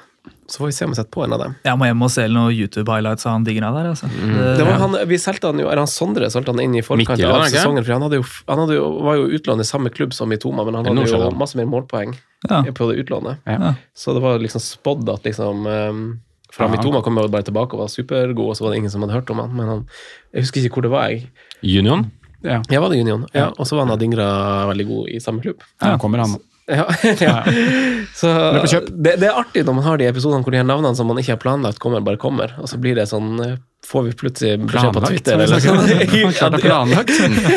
Så får vi se om jeg setter på en av dem. Jeg må hjem og se noen YouTube-highlights av han Digra der. Altså. Mm. Det var han, vi solgte han jo, eller han Sondre solgte han inn i forkant av det sesongen. For han, hadde jo, han hadde jo, var jo utlånt i samme klubb som i Toma, men han hadde jo masse mer målpoeng Ja. på det utlånet. Ja. Så det var liksom spådd at liksom um, For Ja, Mitoma kom jo bare tilbake og var supergod, og så var det ingen som hadde hørt om han. Men han, jeg husker ikke hvor det var. jeg. Union. Ja. Jeg var det Union? Ja, Og så var han Adingra veldig god i samme klubb. Ja, kommer han. Ja, ja. Så det, det er artig når man har de episodene hvor de her navnene som man ikke har planlagt, kommer, bare kommer. Og så blir det sånn eh, Får vi plutselig beskjed på? Twitter eller sånn? er planlagt.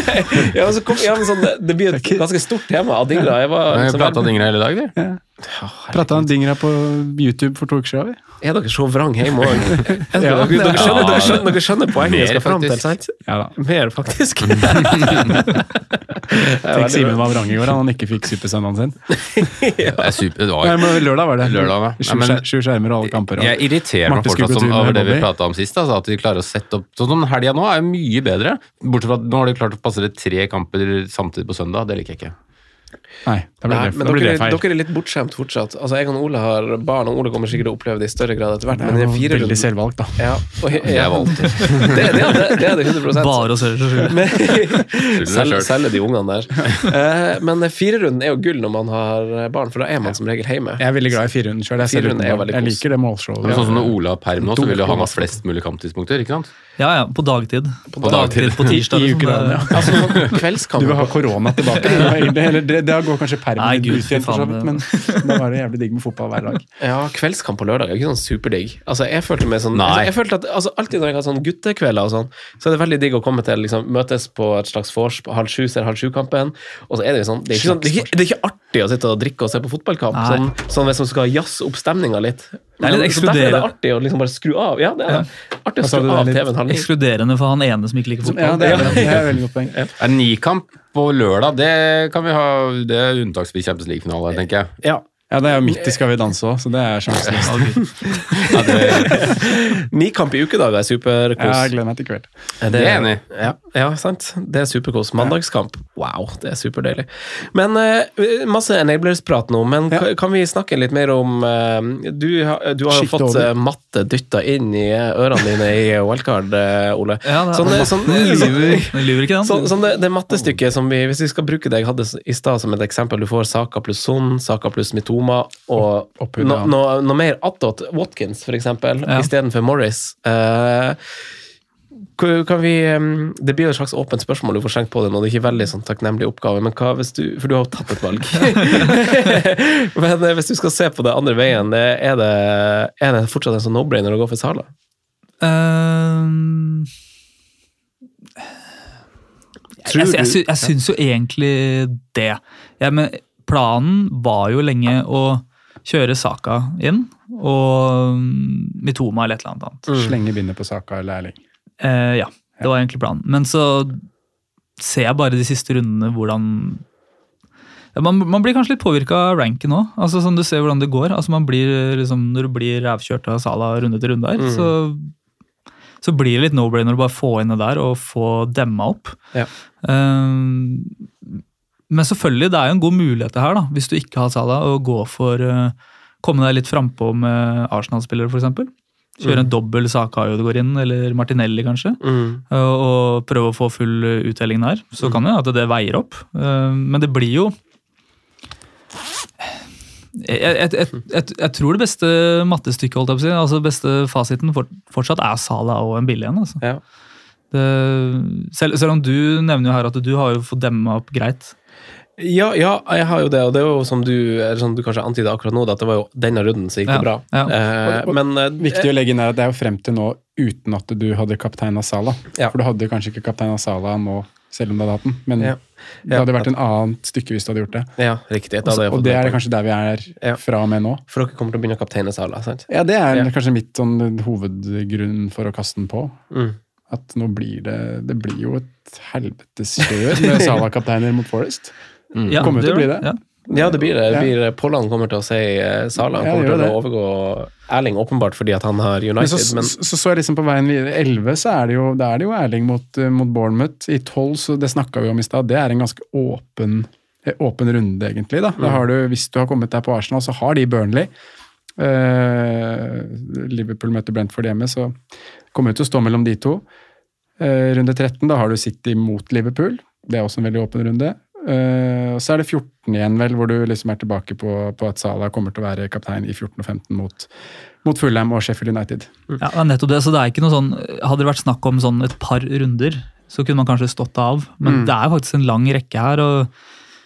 ja, kom, ja, men sånn, det, blir et ganske stort tema. Adingra. Jeg var Jeg liksom, prata Dingra hele dag, du. Prata om Dingra på YouTube for to uker siden? Er dere så vrang hjemme òg? dere, dere, skjønner, dere, skjønner, dere skjønner poenget jeg skal fram til, sant? Ja da. Mer, faktisk. Tenk Simen var vrang i går, han ikke fikk supersøndagen sin. Det er super. Det Nei, var men lørdag var det. Lørdag, ja. Sju men- Sju skjermer og alle kamper. Og. Jeg irriterer meg fortsatt som, over det vi prata om sist. Altså, at vi klarer å sette opp Sånn som helga nå er mye bedre. Bortsett fra at nå har de klart å passere tre kamper samtidig på søndag. Det liker jeg ikke. Nei, da blir Nei, det, men det blir dere, det feil. dere er litt bortskjemt fortsatt. Altså, Jeg og Ole har barn, og Ole kommer sikkert til å oppleve det i større grad etter hvert. Det Men er den jo fire veldig runden selvvalgt, da. ja, og, jeg, Det er valgt. det, det, det, det er det 100 Bare å selge seg selv. Men- Selge selv. selge de ungene der. Eh, men firerunden er jo gull når man har barn, for da er man som regel hjemme. Jeg er veldig glad i firerunden sjøl. Jeg, ser Firerunden er jo utenfor. veldig jeg kos. liker det målshowet. Sånn som når Ole har perm nå, så vil jo han ha flest mulig kamptidspunkter, ikke sant? Ja, ja, på dagtid. På, dagtid. På tirsdag. I liksom. ja. Altså sånn Du kveldskamp. vil ha korona tilbake. Det, var egentlig- eller det, det går kanskje permen litt ut igjen, for så vidt, men da var det jævlig digg med fotball hver dag. Ja, kveldskamp på lørdag er ikke sånn superdigg. Altså, jeg følte meg sånn altså, jeg følte at altså, Alltid når jeg har sånn guttekvelder, og sånn, så er det veldig digg å komme til liksom, møtes på et slags vors på halv sju, ser halv sju-kampen, og så er det sånn Det er ikke, sånn, det er ikke, det er ikke artig å sitte og drikke og se på fotballkamp, sånn, sånn hvis man skal jazze opp stemninga litt. Det er litt ekskluderende. så Derfor er det artig å liksom bare skru av. Ja, det er ja. artig å skru av TV-en. Ekskluderende for han ene som ikke liker Ja, fotball. det er, det er veldig godt poeng. En nikamp på lørdag, det kan vi ha Det er unntaksvis Champions League-finale, tenker jeg. Ja. Ja, det er jo midt i Skal vi danse òg, så det er sjansen. Ja, det, Nikamp i ukedager er superkos. Ja, jeg gleder meg til kveld. Det, Det er enig. Ja, ja, sant. Det er superkos. Mandagskamp, wow, det er superdeilig. Men uh, masse enablers-prat nå, men Ja. kan vi snakke litt mer om uh, Du, har- du har jo fått eh, matte dytta inn i ørene dine i wildcard, Ole. Ja, det er- sånn, sånn, sånn, sånn, sånn det, det mattestykket som vi Hvis vi skal bruke det jeg hadde i stad som et eksempel, du får Saka pluss Son, Saka pluss Mitoma og Opphud, noe no, no mer attåt, Watkins eksempel, Ja. istedenfor Morris. Uh, vi, det blir jo et slags åpent spørsmål, du får slengt på det nå. Det er ikke veldig sånn takknemlig oppgave, men hva hvis du For du har jo tatt et valg. men eh, hvis du skal se på det andre veien, er det, er det fortsatt en sånn no-brainer å gå for Sala? Um, jeg, jeg, jeg, sy- jeg syns jo egentlig det. Ja, men planen var jo lenge å kjøre Saka inn, og mm, Mitoma eller et eller annet annet. Slenge bindet på Saka eller Erling. Eh, ja, det var egentlig planen. Men så ser jeg bare de siste rundene hvordan ja, man, man blir kanskje litt påvirka av ranken òg. Altså, sånn du ser hvordan det går. Altså, man blir, liksom, når du blir rævkjørt av Sala runde til runde her, Mm. så, så blir det litt no-brainer å bare få inn det der og få demma opp. Ja. Um, men selvfølgelig, det er jo en god mulighet det her, da, hvis du ikke har Sala, å gå for uh, Komme deg litt frampå med Arsenal-spillere, f.eks. Kjøre en dobbel Saka Ødegaard inn, eller Martinelli, kanskje. Mm. Og, og prøve å få full uh, uttelling der. Så kan det at det veier opp. Uh, men det blir jo jeg, jeg, jeg, jeg, jeg tror det beste mattestykket, holdt jeg på å si, altså beste fasiten for, fortsatt er Sala og en billig en. Altså. Ja. Det, selv, selv om du nevner jo her at du har jo fått demma opp greit. Ja, ja, jeg har jo det, og det er jo som du, eller som du kanskje antyda akkurat nå, at det var jo denne runden som gikk det Ja, bra. ja. Eh, men eh, Viktig å legge inn er at det er jo frem til nå uten at du hadde kaptein Sala. Ja. For du hadde kanskje ikke kaptein Sala nå, selv om du hadde hatt den. Men Ja. det hadde vært en annet stykke hvis du hadde gjort det. Ja, riktig. Det og det er kanskje der vi er Ja. fra og med nå. For dere kommer til å begynne å kapteine Sala, sant? Ja, det er Ja. kanskje mitt sånn hovedgrunn for å kaste den på. Mm. At nå blir det Det blir jo et helvetes kjør med Sala-kapteiner mot Forest. Ja, Kommer til å bli det. Ja. Ja, det blir det. det Ja. blir, Pollan kommer til å si eh, Sala. Han kommer til å overgå Erling, åpenbart fordi at han har Men United. så, Men, så, så jeg liksom på veien videre 11 så er det jo, det er det jo Erling mot, eh, mot Bournemouth. I 12, så det snakka vi om i stad, det er en ganske åpen, eh, åpen runde, egentlig. Da. da Mm. har du, hvis du har kommet deg på Arsenal, så har de Burnley. Uh, Liverpool møter Brentford hjemme, så kommer det til å stå mellom de to. Uh, runde 13, da har du City mot Liverpool. Det er også en veldig åpen runde. Eh, og så er det 14 igjen, vel, hvor du liksom er tilbake på, på at Salah kommer til å være kaptein i 14 og 15 mot, mot Fulham og Sheffield United. Ja, det er nettopp det. Så det er ikke noe sånn Hadde det vært snakk om sånn et par runder, så kunne man kanskje stått av. Men Mm. det er faktisk en lang rekke her. og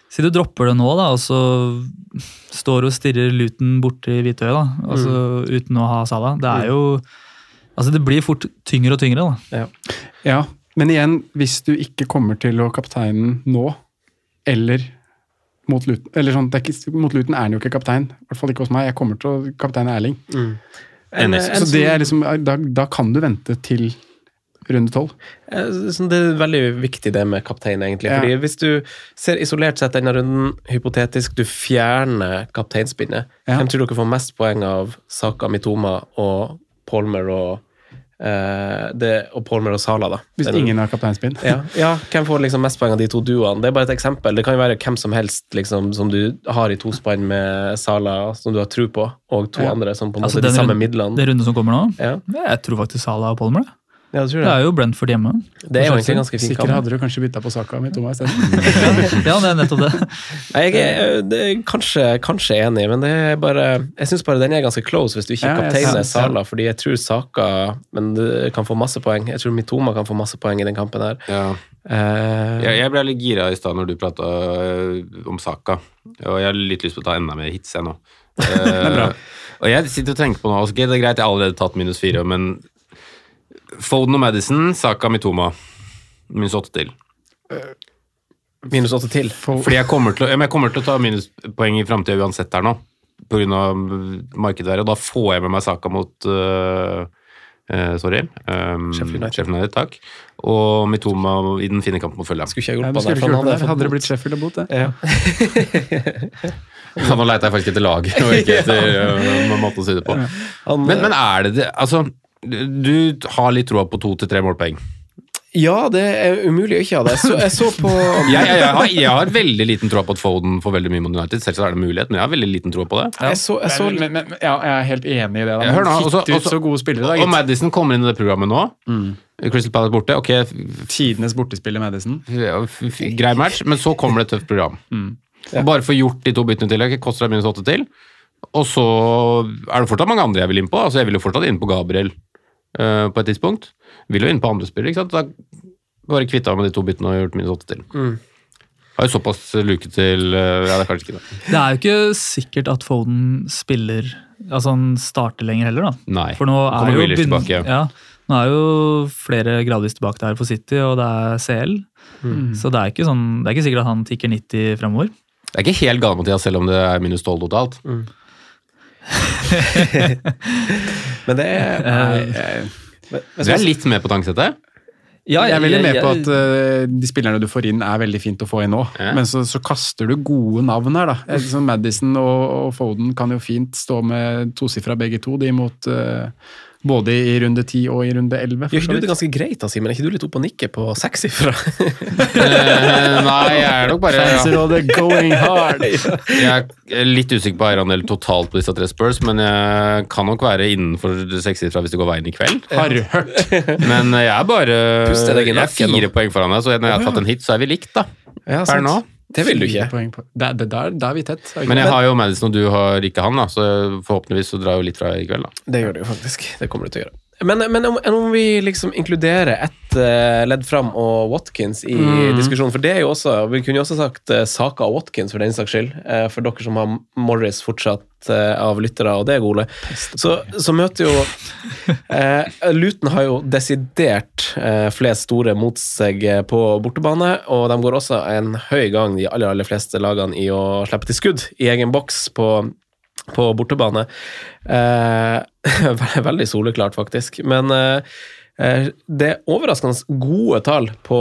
Si du dropper det nå, da, og så står du og stirrer Luton borti Hvitøy da, altså, uten å ha Salah. Det er jo Altså, det blir fort tyngre og tyngre, da. Ja, men igjen, hvis du ikke kommer til å kapteine nå, eller mot Luton eller sånn, det er ikke, Mot Luton er han jo ikke kaptein, i hvert fall ikke hos meg. Jeg kommer til å kapteine Erling. en, Enig. en, Så det er liksom, da, da kan du vente til runde tolv. Eh, Det er veldig viktig det med kaptein, egentlig. Ja. Fordi Hvis du ser isolert sett denne runden, hypotetisk, du fjerner kapteinspinnet, Ja. hvem tror dere får mest poeng av Saka, Mitoma og Palmer og eh, det, og Paul og Sala, da? Hvis Den- ingen har kapteinspinn. ja, ja, hvem får liksom mest poeng av de to duoene? Det er bare et eksempel. Det kan jo være hvem som helst liksom, som du har i tospann med Sala, som du har tro på, og to Ja. andre som på en Altså, måte de samme midlene. Det runde som kommer nå, Ja, jeg tror faktisk Sala og Palmer. det. Ja, Det det. er jo Brentford hjemme. Det er jo egentlig ganske fint. Sikkert hadde du kanskje bytta på Saka mi, Thomas. Ja, det er nettopp det. Jeg er, det er kanskje, kanskje enig, men det er bare, jeg syns bare den er ganske close hvis du ikke Ja, kapteiner. Sala, fordi jeg tror Saka men det kan få masse poeng. Jeg tror Mitoma kan få masse poeng i den kampen her. Ja. Uh, Jeg, jeg ble litt gira i stad når du prata om Saka, og jeg har litt lyst på å ta enda mer hits, jeg nå. Eh, og jeg sitter og tenker på nå, okay, det er greit, jeg har allerede tatt minus fire, men Foden og Madison, Saka, Mitoma. Minus åtte til. minus åtte til. Fordi jeg kommer til å, jeg kommer til å ta minuspoeng i framtida uansett her nå, pga. markedet her, og da får jeg med meg Saka mot uh, uh, Sorry. Um, Sheffield United. Takk. Og Mitoma i den fine kampen mot Fulham. Skulle ikke jeg Ja, hjulpet deg, for gjort hadde Hadde det blitt Sheffield og bot, det. Ja. Ja, nå leita jeg faktisk etter lag, og ikke etter øh, måten å si det på. Han, Men, men er det det Altså, du har litt troa på to til tre målpoeng. ja, det er umulig å ikke ha det. Jeg så, jeg så på Jeg, jeg, jeg, har, jeg har veldig liten tro på at Foden får veldig mye mot United. Selvsagt er det mulighet, men jeg har veldig liten tro på det. Jeg så, jeg så Men, men, men, ja, jeg er helt enig i det. Da. Hør nå, også- også- spillere. Da, Og. Madison kommer inn i det programmet nå. Crystal Palace borte. Ok, Tidenes bortespill i Madison. Ja, grei match, men så kommer det et tøft program. Og Bare få gjort de to byttene til, ok, koster deg minus åtte til. Og så er det fortsatt mange andre jeg vil inn på. Altså Jeg vil jo fortsatt inn på Gabriel eh, på et tidspunkt. Vil jo inn på andre spillere, ikke sant. Da bare kvitta meg med de to byttene og gjort minus åtte til. Mm. Har jo såpass luke til eh, Ja, det er kanskje ikke det. Det er jo ikke sikkert at Foden spiller Altså han starter lenger heller, da. Nei. For nå er jo tilbake. Ja, nå er jo flere gradvis tilbake der for City, og det er CL. Mm. Så det er, ikke sånn, det er ikke sikkert at han tikker 90 fremover. Det er ikke helt galt, Mathias, selv om det er minus tolv totalt. Men det er jeg- Du er litt med på tankesettet? Ja, jeg er veldig med jeg- på at uh, de spillerne du får inn, er veldig fint å få inn nå. Ja. Men så, så kaster du gode navn her, da. Eh, Sånn Madison og, og Foden kan jo fint stå med tosifra begge to, de mot eh, både i runde 10 og i runde 11. for Gjør ikke du det ganske greit, da, Simen? Er ikke du litt oppe og nikker på sekssifra? Eh, nei, jeg er nok bare Fancy all the going hard. Jeg er litt usikker på eierandel totalt på disse tre Spurs, men jeg kan nok være innenfor sekssifra hvis det går veien i kveld. Har du hørt? Men jeg er bare Jeg er fire poeng foran deg, så når jeg har tatt en hit, så er vi likt, da. Ja, Per nå. Det vil du ikke. Poeng på- det, der, der er vi tett. er Men jeg har jo Madison, og du har ikke han, da, så forhåpentligvis så drar jeg jo litt fra i kveld, da. Det gjør du jo faktisk. Det kommer du til å gjøre. Men, men om, om vi liksom inkluderer ett eh, ledd fram og Watkins i diskusjonen, for det er jo også Vi kunne jo også sagt uh, Saka og Watkins for den saks skyld, eh, for dere som har Morris fortsatt eh, av lyttere, og det er gode. Så, så møter jo eh, Luton har jo desidert eh, flest store mot seg eh, på bortebane, og de går også en høy gang, de aller, aller fleste lagene, i å slippe til skudd i egen boks på på bortebane. Eh, veldig soleklart, faktisk. Men eh, eh, det er overraskende gode tall på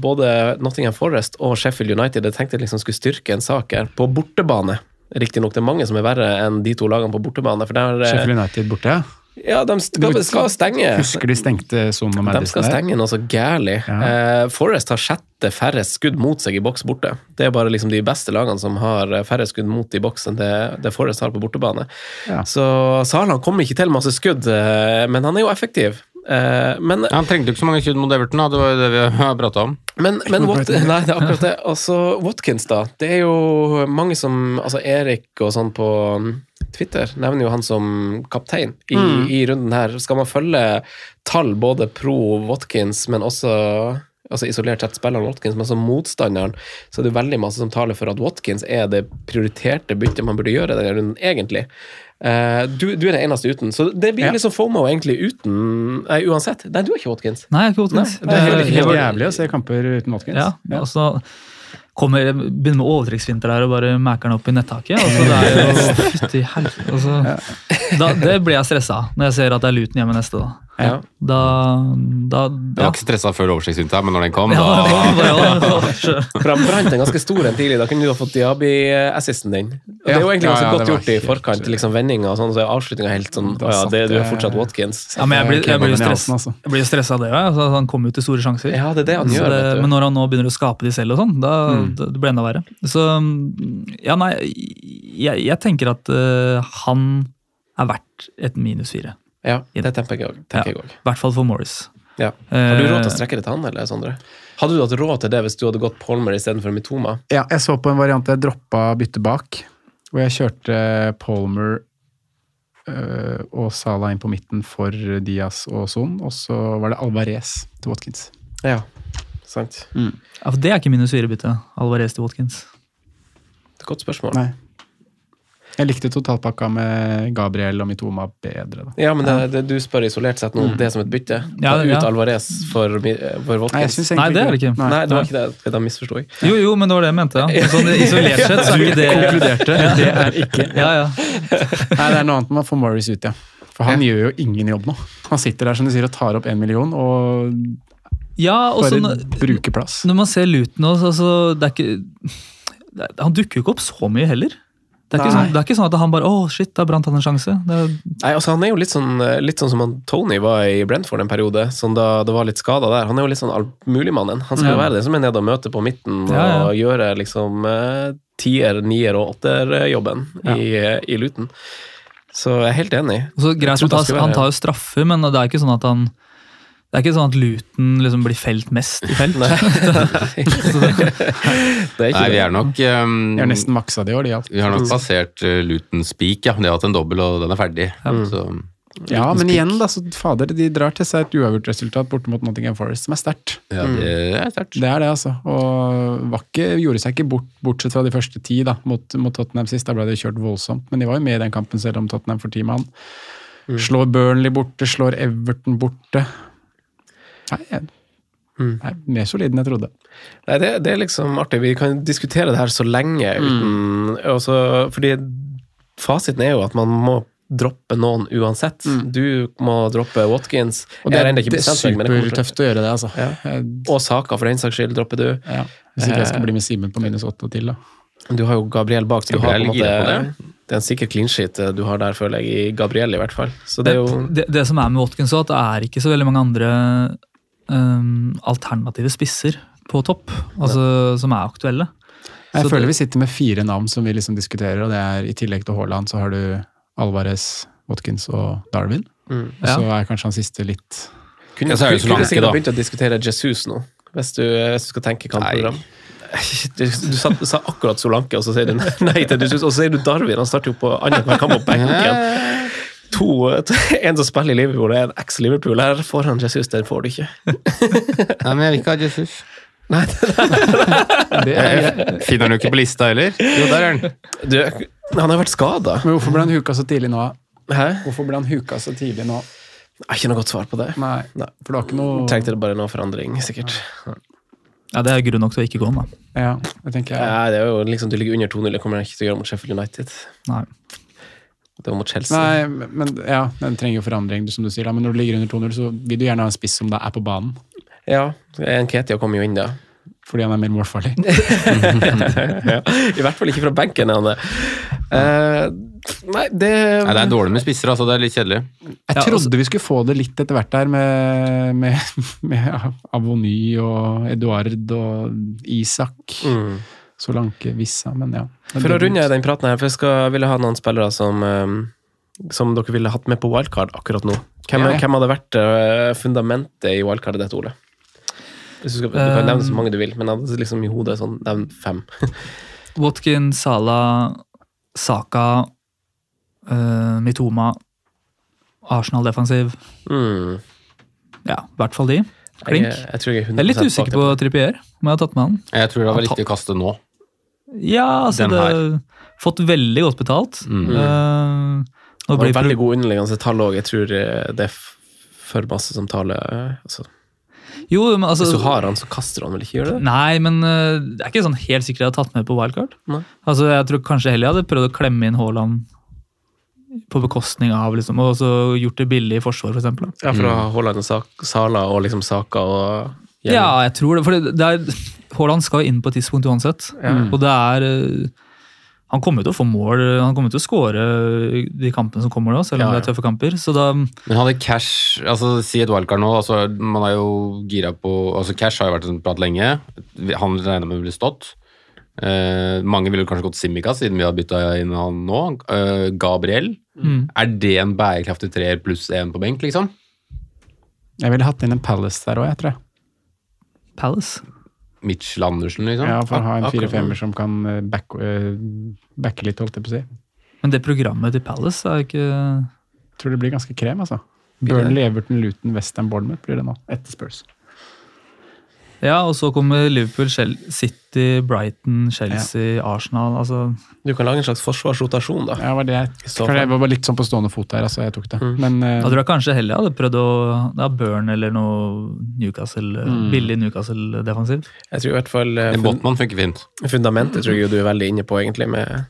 både Nottingham Forest og Sheffield United. Jeg tenkte jeg liksom skulle styrke en sak her. På bortebane. Riktignok det er mange som er verre enn de to lagene på bortebane. Der, eh, Sheffield United borte, ja. Ja, de skal, skal stenge. Husker de stengte som og De skal stenge noe så gærlig. Ja. Eh, Forest har sjette færrest skudd mot seg i boks borte. Det er bare liksom de beste lagene som har eh, færre skudd mot i boks enn det, det Forest har på bortebane. Ja. Så Salan kommer ikke til masse skudd, eh, men han er jo effektiv. Eh, men Ja, han trengte jo ikke så mange skudd mot Everton, da. det var jo det vi har prata om. men, men Wat nei, det er akkurat det. Altså, Watkins, da. Det er jo mange som Altså, Erik og sånn på Twitter nevner jo han som kaptein i, i runden her. Skal man følge tall både pro Watkins, men også altså isolert sett spiller Watkins, men som motstanderen, så er det veldig masse som taler for at Watkins er det prioriterte byttet man burde gjøre denne runden, egentlig. Uh, du, du er den eneste uten, så det blir Ja. liksom FOMO egentlig uten Nei, uansett. Nei, du er ikke Watkins. Nei, jeg er ikke Watkins. Nei, det er helt- jævlig å se kamper uten Watkins. Ja, altså kommer, begynner med overtrekksfinter her og bare mæker den opp i nettaket. Altså, det er jo fytti helvete. Altså, da, det blir jeg stressa når jeg ser at det er Luton hjemme neste. Da, Ja. da, da Jeg var ikke stressa før oversiktsvinta, men når den kom, Ja, da ja, ja. For han brant en ganske stor en tidlig. Da kunne du ha fått Diabi-assisten din. Og det er jo egentlig ganske ja, godt gjort i forkant. til liksom vendinga og sånn, så er avslutninga helt sånn Å ja, det, du er fortsatt Watkins. Ja, men jeg blir, jeg blir stress, altså. jeg blir jo stressa av det òg. Altså, han kommer jo til store sjanser. Ja, det er det han gjør. det, vet du. men når han nå begynner å skape de selv, og sånn, da Mm. det, det enda verre. Så ja, nei, jeg, jeg tenker at uh, han er verdt et minus fire. Ja, det tenker jeg òg. I hvert fall for Morris. Ja. Har du råd til å strekke det til han, eller, Sondre? Hadde du hatt råd til det hvis du hadde gått Polmer istedenfor Mitoma? Ja, jeg så på en variant jeg droppa bytte bak, hvor jeg kjørte Palmer øh, og Sala inn på midten for Diaz og Son, og så var det Alvarez til Watkins. Ja, sant. Ja, for Det er ikke minus fire-bytte. Alvarez til Watkins. Det er et godt spørsmål. Nei. Jeg likte totalpakka med Gabriel og Mitoma bedre, da. Ja, men det, det, du spør isolert sett nå om det som et bytte. Ja, Ta ja. ut Alvarez for, for Watkins. Nei, Nei, det er det ikke. Nei, det var ikke det. Da misforsto jeg. Jo, jo, men det var det jeg mente. ja. Sånn, isolert sett så er ikke det konkluderte. Det er ikke Ja, ja. Nei, det er noe annet med å få Morris ut, ja. For han gjør jo ingen jobb nå. Han sitter der som du sier og tar opp én million og ja og så bare når- bruker plass. Når man ser Luton også, altså, det er ikke det Han dukker jo ikke opp så mye heller. Det er, sånn, det er ikke sånn at han bare 'Å, shit, da brant han en sjanse'. Det er, Nei, altså Han er jo litt sånn, litt sånn som han Tony var i Brentford en periode, sånn da det var litt skada der. Han er jo litt sånn allmuligmannen. Han skal jo være den som er nede og møter på midten Ja, ja. og gjøre liksom eh, tier, nier og åtter-jobben i, i Luton. Så jeg er helt enig. så greit, han tar, han tar jo straffer, men det er ikke sånn at han det er ikke sånn at Luton liksom blir felt mest i felt. Nei. det er ikke Nei, vi er nok um, Vi har nesten maksa det i år, de alt. Vi har nok passert uh, Luton Speak, ja. De har hatt en dobbel, og den er ferdig. Så, Ja, men igjen, da, så fader, de drar til seg et uavgjort resultat borte mot Nottingham Forest, som er sterkt. Ja, det er sterkt. Det er det, altså. Og Vakke gjorde seg ikke bort, bortsett fra de første ti da, mot, mot Tottenham sist. Da ble det kjørt voldsomt. Men de var jo med i den kampen selv om Tottenham for ti mann. Slår Burnley borte, slår Everton borte. Nei, jeg, nei, mer solid enn jeg trodde. Nei, det, det er liksom artig. Vi kan diskutere det her så lenge uten også, Fordi fasiten er jo at man må droppe noen uansett. Du må droppe Watkins. Og det, er- er det supertøft å gjøre det, altså. Ja. Og Saka, for den saks skyld, dropper du. Ja. Hvis ikke jeg skal bli med Simen på minus åtte til, da. Du har jo Gabriel bak, så du har på en Gabriel på måte Det er en sikker clean sheet eh, du har der, føler jeg, i Gabriel i hvert fall. Så det er jo det, det som er med Watkins, er at det er ikke så veldig mange andre um, alternative spisser på topp, altså, som er aktuelle. Jeg Så føler det- vi sitter med fire navn som vi liksom diskuterer, og det er i tillegg til Haaland, så har du Alvarez, Watkins og Darwin. Mm. Og så er kanskje han siste litt Kunne, Ja, så er det kunne Solanke, sikkert da. begynt å diskutere Jesus nå, hvis du, hvis du skal tenke kampprogram. Du, du sa, du sa akkurat Solanke, og så sier du nei til Jesus, og så sier du Darwin. Han starter jo på annenhver kamp på benken. To, en som spiller i Liverpool, er en eks-Liverpool. Her får han Jesus, den får du ikke. Nei, men jeg vil ikke ha Jesus. Nei, det er, Finner han jo ikke på lista heller. Jo, der er han. du, han har vært skada. Men hvorfor ble han huka så tidlig nå? Hæ? Hvorfor ble han huka så tidlig nå? Jeg har ikke noe godt svar på det. Nei, Nei. for du har ikke noe Trengte det bare noe forandring, sikkert. Ja, Det er grunn nok til å ikke gå, da. Ja, det tenker jeg. Nei, det er jo liksom, Du ligger under 2-0, det kommer han ikke til å gjøre mot Sheffield United. Nei. Det var mot Chelsea. Nei, men ja, den trenger jo forandring, som du sier. da, Men når du ligger under 2-0, så vil du gjerne ha en spiss som da er på banen. Ja, en Ketia kommer jo inn da. Fordi han er mer målfarlig. ja. I hvert fall ikke fra benken. er Han det. Eh, nei, det Nei, det er dårlig med spisser, altså. Det er litt kjedelig. Jeg Ja, trodde vi skulle få det litt etter hvert der, med, med, med Avony og Eduard og Isak. Mm. Solanke, Vissa, men ja. For å runde den praten her, for jeg skal, ville ha noen spillere som, eh, som dere ville hatt med på wildcard akkurat nå. Hvem, Ja. hvem hadde vært eh, fundamentet i wildcardet ditt, Ole? Hvis du, skal, du kan nevne så mange du vil, men hadde liksom i hodet sånn, nevn fem. Watkin, Salah, Saka, uh, Mitoma, Arsenal defensiv. Mm. Ja, i hvert fall de. Klink. jeg jeg, jeg 100 Jeg er litt usikker på Trippier, om jeg har tatt med han. Jeg tror det var riktig å kaste nå. Ja, altså det har Fått veldig godt betalt. Mm. Uh, nå Det var blir veldig god underliggende tall òg. Jeg tror eh, det er for masse som taler eh, altså, Jo, men altså Hvis du har han, så kaster han vel ikke, gjør det? Nei, men uh, det er ikke sånn helt sikkert jeg har tatt med på wildcard. Nei. Altså, Jeg tror kanskje heller jeg hadde prøvd å klemme inn Haaland på bekostning av liksom, og så gjort det billig i forsvar, f.eks. eksempel. Ja, for å ha Haaland og Sala og liksom Saka og gjennom. Ja, jeg tror det. For det det er, Haaland skal inn på et tidspunkt uansett. Og det er eh, Han kommer jo til å få mål, han kommer til å skåre de kampene som kommer nå, selv om Ja, det er tøffe kamper. Så da Men hadde Cash altså Si et wildcard nå. altså Man er jo gira på altså Cash har jo vært en prat lenge. Han regner med å bli stått. Eh, mange ville kanskje gått Simikaz, siden vi har bytta inn han nå. Eh, Gabriel. Mm. Er det en bærekraftig treer pluss én på benk, liksom? Jeg ville hatt inn en Palace der òg, jeg tror jeg. Palace. Mitchell Andersen, liksom? Ja, For å ha en fire-femmer som kan eh, back, eh, backe litt, holdt jeg på å si. Men det programmet til Palace er ikke Tror det blir ganske krem, altså. Burnley, Everton, Luton, Western Bournemouth blir det nå, etter Spurs. Ja, og så kommer Liverpool, City, Brighton, Chelsea, Arsenal. altså... Du kan lage en slags forsvarsrotasjon, da. Ja, var det jeg, jeg var bare litt sånn på stående fot der, altså jeg tok det. Men uh, Da tror jeg kanskje heller jeg hadde prøvd å ja, Burn eller noe Newcastle, Mm. billig Newcastle-defensiv. Jeg tror i hvert fall uh, En Botman funker fint. fundamentet tror jeg du er veldig inne på, egentlig, med,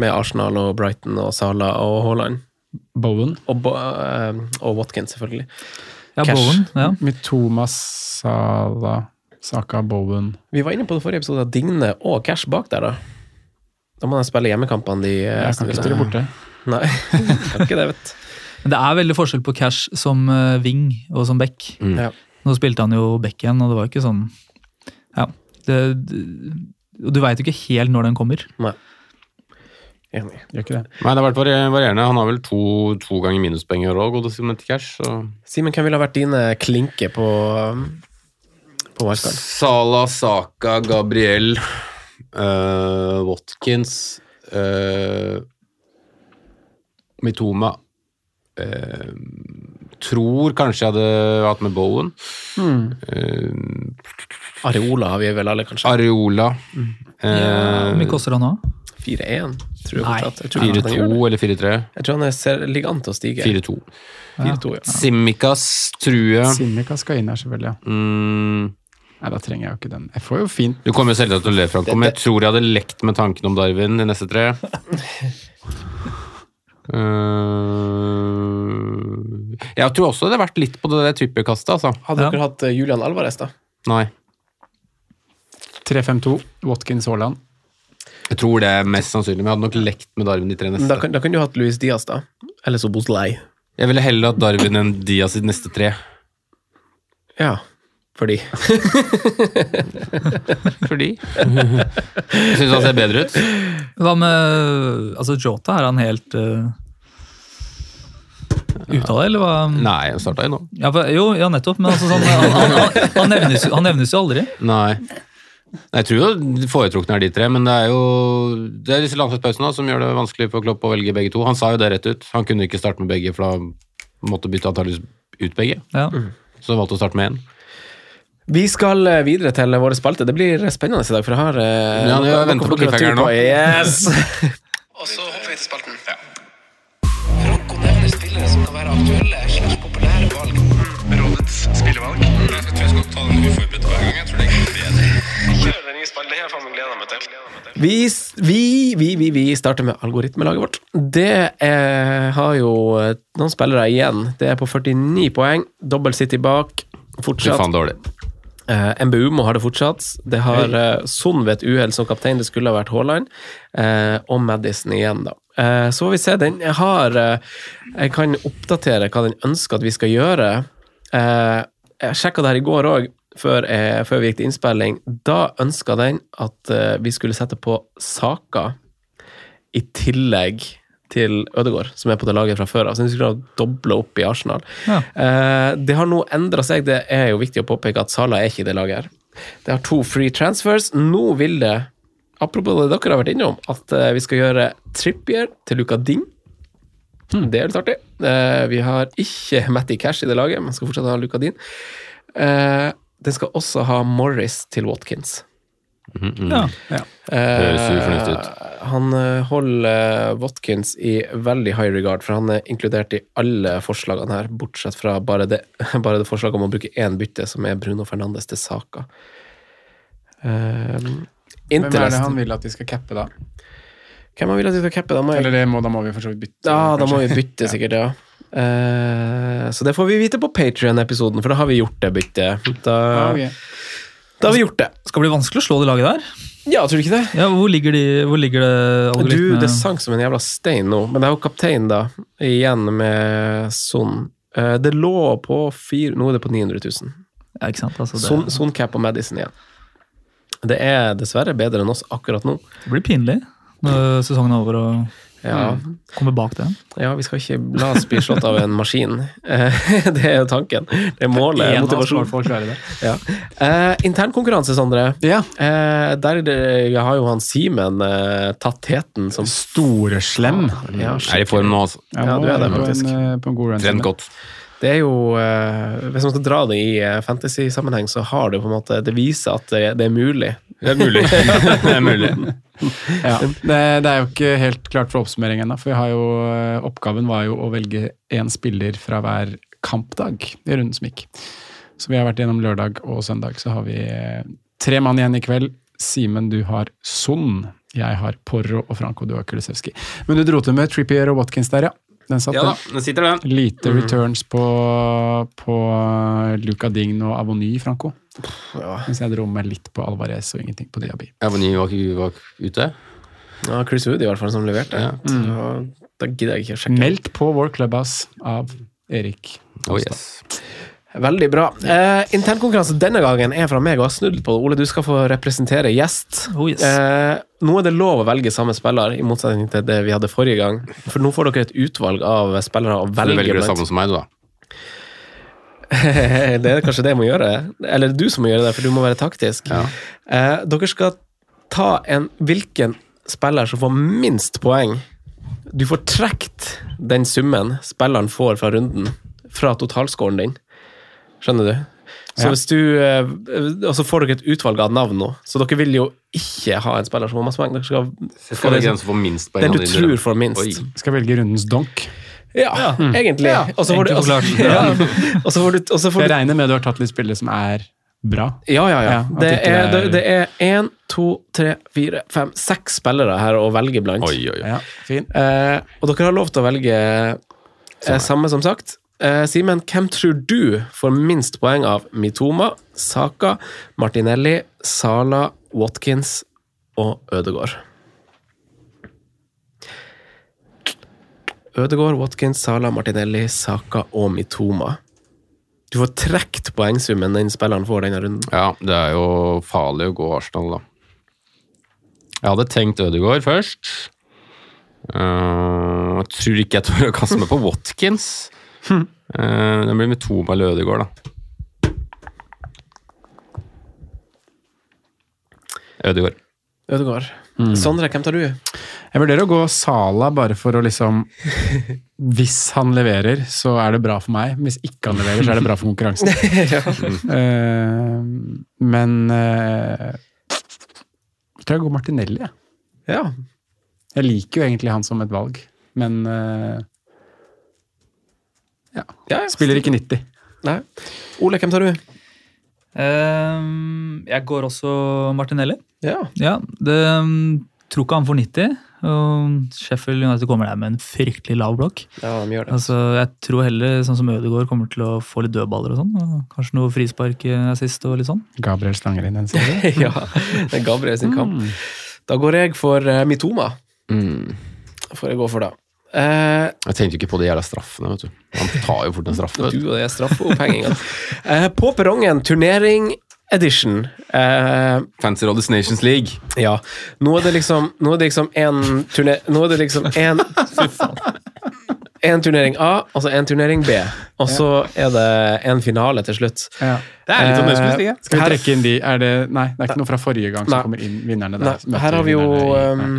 med Arsenal og Brighton og Sala og Haaland. Bowen. Og, Bo- eh, og Watkins, selvfølgelig. Ja, Cash. Bowen. Ja. Mitoma, Sala, Saka, Bowen. Vi var inne på det forrige episode at Digne og Cash bak der, da. Da må de spille hjemmekampene de eh, Jeg kan ikke spille borte. Nei, kan ikke det, vet. Men det er veldig forskjell på Cash som eh, wing og som back. Mm. Ja. Nå spilte han jo back igjen, og det var ikke sånn Ja. Det, det, du veit jo ikke helt når den kommer. Nei. Enig. Gjør ikke det. Nei, det har vært varierende. Han har vel to, to ganger minuspoeng i år òg, godeste Simen Cash. Så. Simen, hvem ville ha vært dine klinker på, um, på wildcard? Sala, Saka, Gabriel, uh, Watkins, uh, Mitoma, Uh, tror kanskje jeg hadde hatt med Bowen. Hmm. Eh, Areola har vi vel alle, kanskje. Areola. Ja, Eh, Hvor mye koster han nå? 4-1, tror jeg Nei. fortsatt. Jeg tror han 4-2 det. eller 4-3? Jeg tror han er, ser, ligger an til å stige. 4-2. 4-2, ja. Simmikas, tror jeg. Simika skal inn her, selvfølgelig. ja. Mm, Nei, da trenger jeg jo ikke den. Jeg får jo fint du kommer jo selvsagt til å le, Franco, men jeg tror jeg hadde lekt med tanken om Darwin de neste tre. Eh, jeg tror også det hadde vært litt på det der trippelkastet, altså. Hadde Ja. dere hatt eh, Julian Alvarez, da? Nei. 3-5-2, Watkins Haaland. Jeg tror det er mest sannsynlig, men jeg hadde nok lekt med Darwin de tre Da neste. kan, da kan du hatt Luis Diaz, da. Eller så Boslei. Jeg ville heller hatt Darwin enn Diaz i de neste tre. Ja, fordi Fordi Jeg syns han ser bedre ut. Hva med altså Jota? Er han helt uh, ute av det, eller hva? Nei, han starta jo nå. Ja, for, jo, ja, nettopp. Men altså, sånn, han, han, han, han, nevnes, han nevnes jo aldri. Nei. Jeg tror jo foretrukne er de tre, men det er jo det er disse landslagspausene som gjør det vanskelig for Klopp å velge begge to. Han sa jo det rett ut. Han kunne ikke starte med begge, for da måtte bytte antakeligvis ut begge. Ja. Så han valgte å starte med én. Vi skal eh, videre til våre spalte. Det blir spennende i dag, for jeg har eh, Ja, vi jeg venter på fotografi cliffhangeren nå. Yes! Og så hopper vi til spalten. Franco nevner spillere som kan være aktuelle slags populære valg. Rådets spillevalg. Jeg tror jeg skal ta den uforberedte hver gang. Jeg tror det er Det har jeg faen meg gleda meg til. Vi, vi, vi, vi, vi starter med algoritmelaget vårt. Det er, har jo eh, noen spillere igjen. Det er på 49 poeng. Dobbel City bak. Fortsatt. faen dårlig. Eh, MBUMO har det fortsatt. Det har uh, Son ved et uhell som kaptein. Det skulle ha vært Haaland. Uh, og Madison igjen, da. Uh, så får vi se. Den jeg har eh, Jeg kan oppdatere hva den ønsker at vi skal gjøre. Eh, jeg sjekka det her i går òg, før, jeg, før vi gikk til innspilling. Da ønska den at eh, vi skulle sette på Saka i tillegg til Ødegaard, som er på det laget fra før av. Så de skulle ha dobla opp i Arsenal. Ja. Eh, det har nå endra seg. Det er jo viktig å påpeke at Salah er ikke i det laget her. Det har to free transfers. Nå vil det, apropos det dere har vært innom, at eh, vi skal gjøre Trippier til Luka Ding. Det er litt artig. Eh, vi har ikke Matty Cash i det laget, men skal fortsatt ha Luka Din. Den skal også ha Morris til Watkins. Ja. Høres ufornuftig fornuftig ut. Eh, Han eh, holder eh, Watkins i veldig high regard, for han er inkludert i alle forslagene her, bortsett fra bare det, bare det forslaget om å bruke én bytte, som er Bruno Fernandes til Saka. Uh, Hvem er det han vil at vi skal cappe, da? Hvem han vil at vi skal cappe? Da må, jeg, Eller det må, da må vi for så vidt bytte. ja, da må vi bytte, sikkert, ja. Eh, så det får vi vite på Patrion-episoden, for da har vi gjort det byttet. Da, okay. da har vi gjort det. Skal det bli vanskelig å slå det laget der. Ja, tror du ikke det? Ja, Hvor ligger, de, hvor ligger det Du, det sank som en jævla stein nå, men det er jo kaptein, da, igjen med Son. Eh, Det lå på fire Nå er det på 900 000. Ja, ikke sant? Altså, det, Son, Son Cap og Madison igjen. Det er dessverre bedre enn oss akkurat nå. det blir pinlig når sesongen er over og Ja, kommer bak det. ja vi skal ikke la oss bli slått av en maskin. Eh, Det er jo tanken. Det er målet. En Motivasjon. For å klare det. Ja. Eh, Internkonkurranse, Sondre. Ja. Eh, der har jo han Simen eh, tatt teten som Storeslem. ja, Er i form nå, altså. Ja, du er det, på faktisk. En, eh, på en god. Trent godt. Det er jo eh, Hvis man skal dra det i eh, fantasy-sammenheng, så har det på en måte Det viser at det, er mulig. Det er mulig. det er mulig. Ja, det, det er jo ikke helt klart for oppsummering ennå. For vi har jo, eh, oppgaven var jo å velge én spiller fra hver kampdag i runden som gikk. Så vi har vært gjennom lørdag og søndag. Så har vi tre mann igjen i kveld. Simen, du har Son. Jeg har Porro, og Franco, du har Kulisevskij. Men du dro til med Trippier og Watkins der, ja. Den satt Ja da, den sitter den. Lite returns på, på Luca Dign og Avony, Franco. Mens jeg dro med litt på Alvarez og ingenting på Diaby. Avony var, ikke- var ute. Ja, Chris Wood i hvert fall som leverte. Ja. Mm. da gidder jeg ikke å sjekke. Meldt på vår Clubhouse av Erik. Oh yes. Veldig bra. Eh, Internkonkurranse denne gangen er fra meg, og jeg har snudd på det. Ole, du skal få representere gjest. Oh, yes. Eh, nå er det lov å velge samme spiller, i motsetning til det vi hadde forrige gang. For nå får dere et utvalg av spillere å Så du velger det blant. samme som meg, da. det er kanskje det jeg må gjøre. Eller du som må gjøre det, for du må være taktisk. Ja. Eh, dere skal ta en hvilken spiller som får minst poeng Du får trukket den summen spilleren får fra runden, fra totalscoren din. Skjønner du? Så Ja. hvis du eh, Og så får dere et utvalg av navn nå, så dere vil jo ikke ha en spiller som har masse poeng. Dere skal Skal få den, som får minst poeng? Den du tror får minst. Oi. Skal velge rundens donk. Ja, egentlig. Mm. egentlig. får du- enkelt. Ja. Og så får du, og så får Jeg du regner med du har tatt litt spillere som er bra. Ja, ja, ja. Ja, det, er, det, det er- det er én, to, tre, fire, fem, seks spillere her å velge blant. Oi, oi, oi. Ja, fin. Eh, og dere har lov til å velge eh, samme, som sagt. Eh, Simen, hvem tror du får minst poeng av Mitoma, Saka, Martinelli, Sala, Watkins og Ødegaard? Ødegaard, Watkins, Sala, Martinelli, Saka og Mitoma. Du får trukket poengsummen den spilleren får denne runden. Ja, det er jo farlig å gå Arsenal, da. Jeg hadde tenkt Ødegaard først. Eh, jeg tror ikke jeg tør å kaste meg på Watkins. Uh, det blir med to med Ødegaard, da. Ødegård. Ødegård. Mm. Sondre, hvem tar du? Jeg vurderer å gå Sala bare for å liksom Hvis han leverer, så er det bra for meg. Hvis ikke han leverer, så er det bra for konkurransen. Eh, men uh, Jeg tror jeg går Martinelli, jeg. Ja. Jeg liker jo egentlig han som et valg, men eh, ja. ja. Spiller ikke 90. Nei. Ole, hvem tar du? Um, jeg går også Martinelli. Ja. Ja, det um, tror ikke han får 90. Og Sheffield United kommer der med en fryktelig lav blokk. Ja, de gjør det. Altså, jeg tror heller sånn som Ødegaard kommer til å få litt dødballer og sånn. og Kanskje noe frispark eh, sist og litt sånn. Gabriel slanger inn den siden. ja, det er Gabriel sin kamp. Da går jeg for uh, Mitoma. Mm. Får jeg gå for da. Eh, Jeg tenkte jo ikke på de jævla straffene, vet du. Han tar jo fort en straffe. du og det straffeopphenginga. uh, på perrongen, turnering edition. Uh, Fancy Rollers Nations League. ja. Nå er det liksom Nå er det liksom en turner... Nå er det liksom én En turnering A, og så en turnering B. Og så er det en finale til slutt. Ja. Det er litt sånn ønskelig, ikke? Skal vi trekke inn de er det, Nei, det er ikke noe fra forrige gang som Nei. kommer inn vinnerne der. Her har vi jo i- um,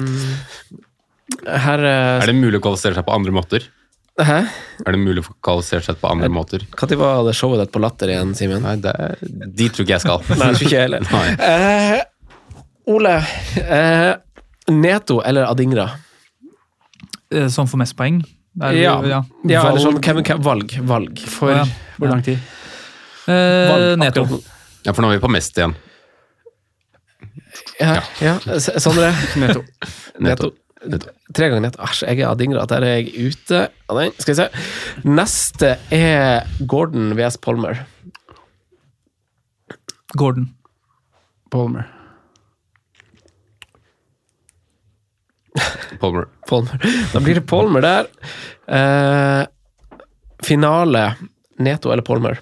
Her eh, Er det mulig å kvalifisere seg på andre måter? Hæ? Er det mulig å kvalifisere seg på andre måter? Når var det showet ditt på Latter igjen, Simen? Nei, det De tror ikke jeg skal. Nei, jeg tror ikke jeg heller. Nei. Eh, Ole. Uh, Neto eller Adingra? Eh, Som får mest poeng. Der, Ja. ja. Ja, eller sånn, Valg. hvem, hvem, valg. Valg. For Ja. hvor lang tid? Eh, Valg Neto. akkurat. Ja, for nå er vi på mest igjen. Ja, ja. Sondre? Neto. Neto. Tre ganger nett. Æsj, jeg er Adingra. Der er jeg ute av den. Skal vi se. Neste er Gordon VS Polmer. Gordon. Palmer. Palmer. Polmer. Da blir det Polmer der. Eh, finale Neto eller Polmer?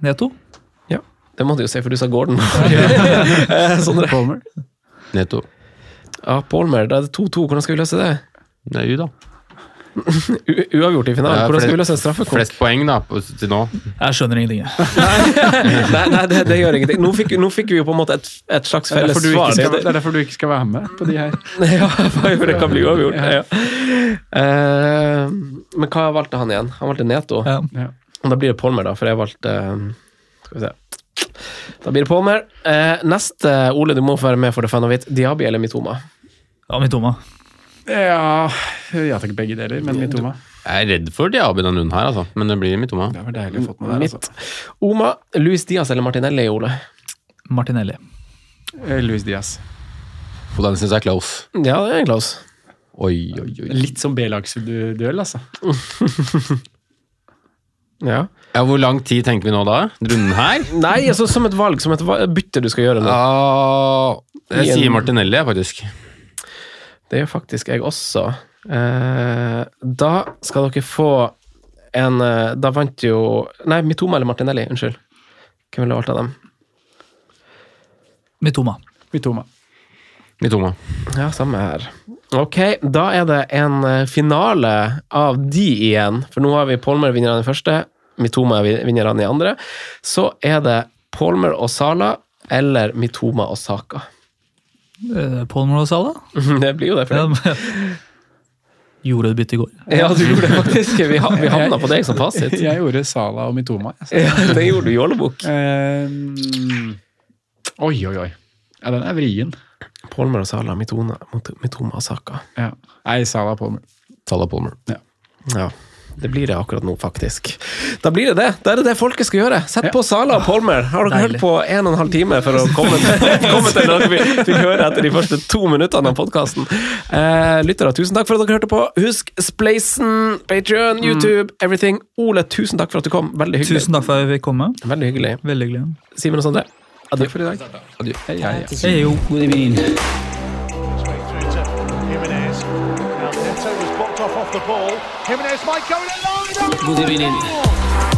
Neto? Det måtte jeg jo si, for du sa Gordon. Eh, Sondre? Palmer. Neto. Ja, Palmer. Da er det 2-2. Hvordan skal vi løse det? Er da. U uavgjort i finalen. Hvordan skal vi løse en straffekonk? Flest poeng da, til nå. Jeg skjønner ingenting. Nei, nei det, det gjør ingenting. Nå fikk, nå fikk vi jo på en måte et, et slags felles svar. skal, Det- er derfor du ikke skal være med på de her. Ja, for det kan bli uavgjort. Ja. Uh, men hva valgte han igjen? Han valgte Neto. Ja. Ja. Og da blir det Polmer, da, for jeg valgte uh, Skal vi se. Da blir det Polmer. Eh, neste, Ole, du må få være med for det fan of it. Diaby eller Mitoma? Ja, Mitoma. Ja, jeg tenker begge deler, men Mitoma. Jeg er redd for Diaby denne runden her, altså. Men det blir Mitoma. Det var deilig å få med der, Mitt. altså. Oma, Luis Diaz eller Martinelli, Ole? Martinelli. Eh, Luis Diaz. Og den syns jeg er close. Ja, det er close. Oi, oi, oi. Litt som B-lagsduell, altså. Ja. Ja, Hvor lang tid tenker vi nå da? Runden her? Nei, altså som et valg, som et valg, bytte du skal gjøre nå. Ah, jeg sier Martinelli, jeg, faktisk. Det gjør faktisk jeg også. Eh, da skal dere få en eh, Da vant jo Nei, Mitoma eller Martinelli. Unnskyld. Hvem ville valgt av dem? Mitoma. Mitoma. Mitoma. Ja, samme her. Ok, da er det en eh, finale av de igjen. For nå har vi Polmer vinnerne i første, Mitoma er vi- vinnerne i andre. Så er det Polmer og Sala eller Mitoma og Saka. Palmer Polmer og Sala? Det blir jo det. for. Ja, Gjorde et bytte i går. Ja, du gjorde det faktisk. Vi, vi havna på deg som fasit. Jeg gjorde Sala og Mitoma. Ja, det gjorde du, Jålebukk. Um, oi, oi, oi. Ja, den er vrien. Polmer og Sala, Mitona, Mitoma og Saka. Ja. Nei, Sala og Palmer. og Palmer. Ja. Ja, det blir det akkurat nå, faktisk. Da blir det det. Da er det det folket skal gjøre. Sett Ja. på Sala og Polmer. Har dere hørt på en og en halv time for å komme til, komme til noe vi fikk høre etter de første to minuttene av podkasten? Eh, lyttere, tusen takk for at dere hørte på. Husk Spleisen, Patrion, YouTube, everything. Ole, tusen takk for at du kom. Veldig hyggelig. Tusen takk for at jeg fikk komme. Veldig hyggelig. Veldig hyggelig. Simen og Sondre, adjø. for i dag. Adjø. Hei, hei. Hei, jo. Ball. Jimenez might go in alone. God evening.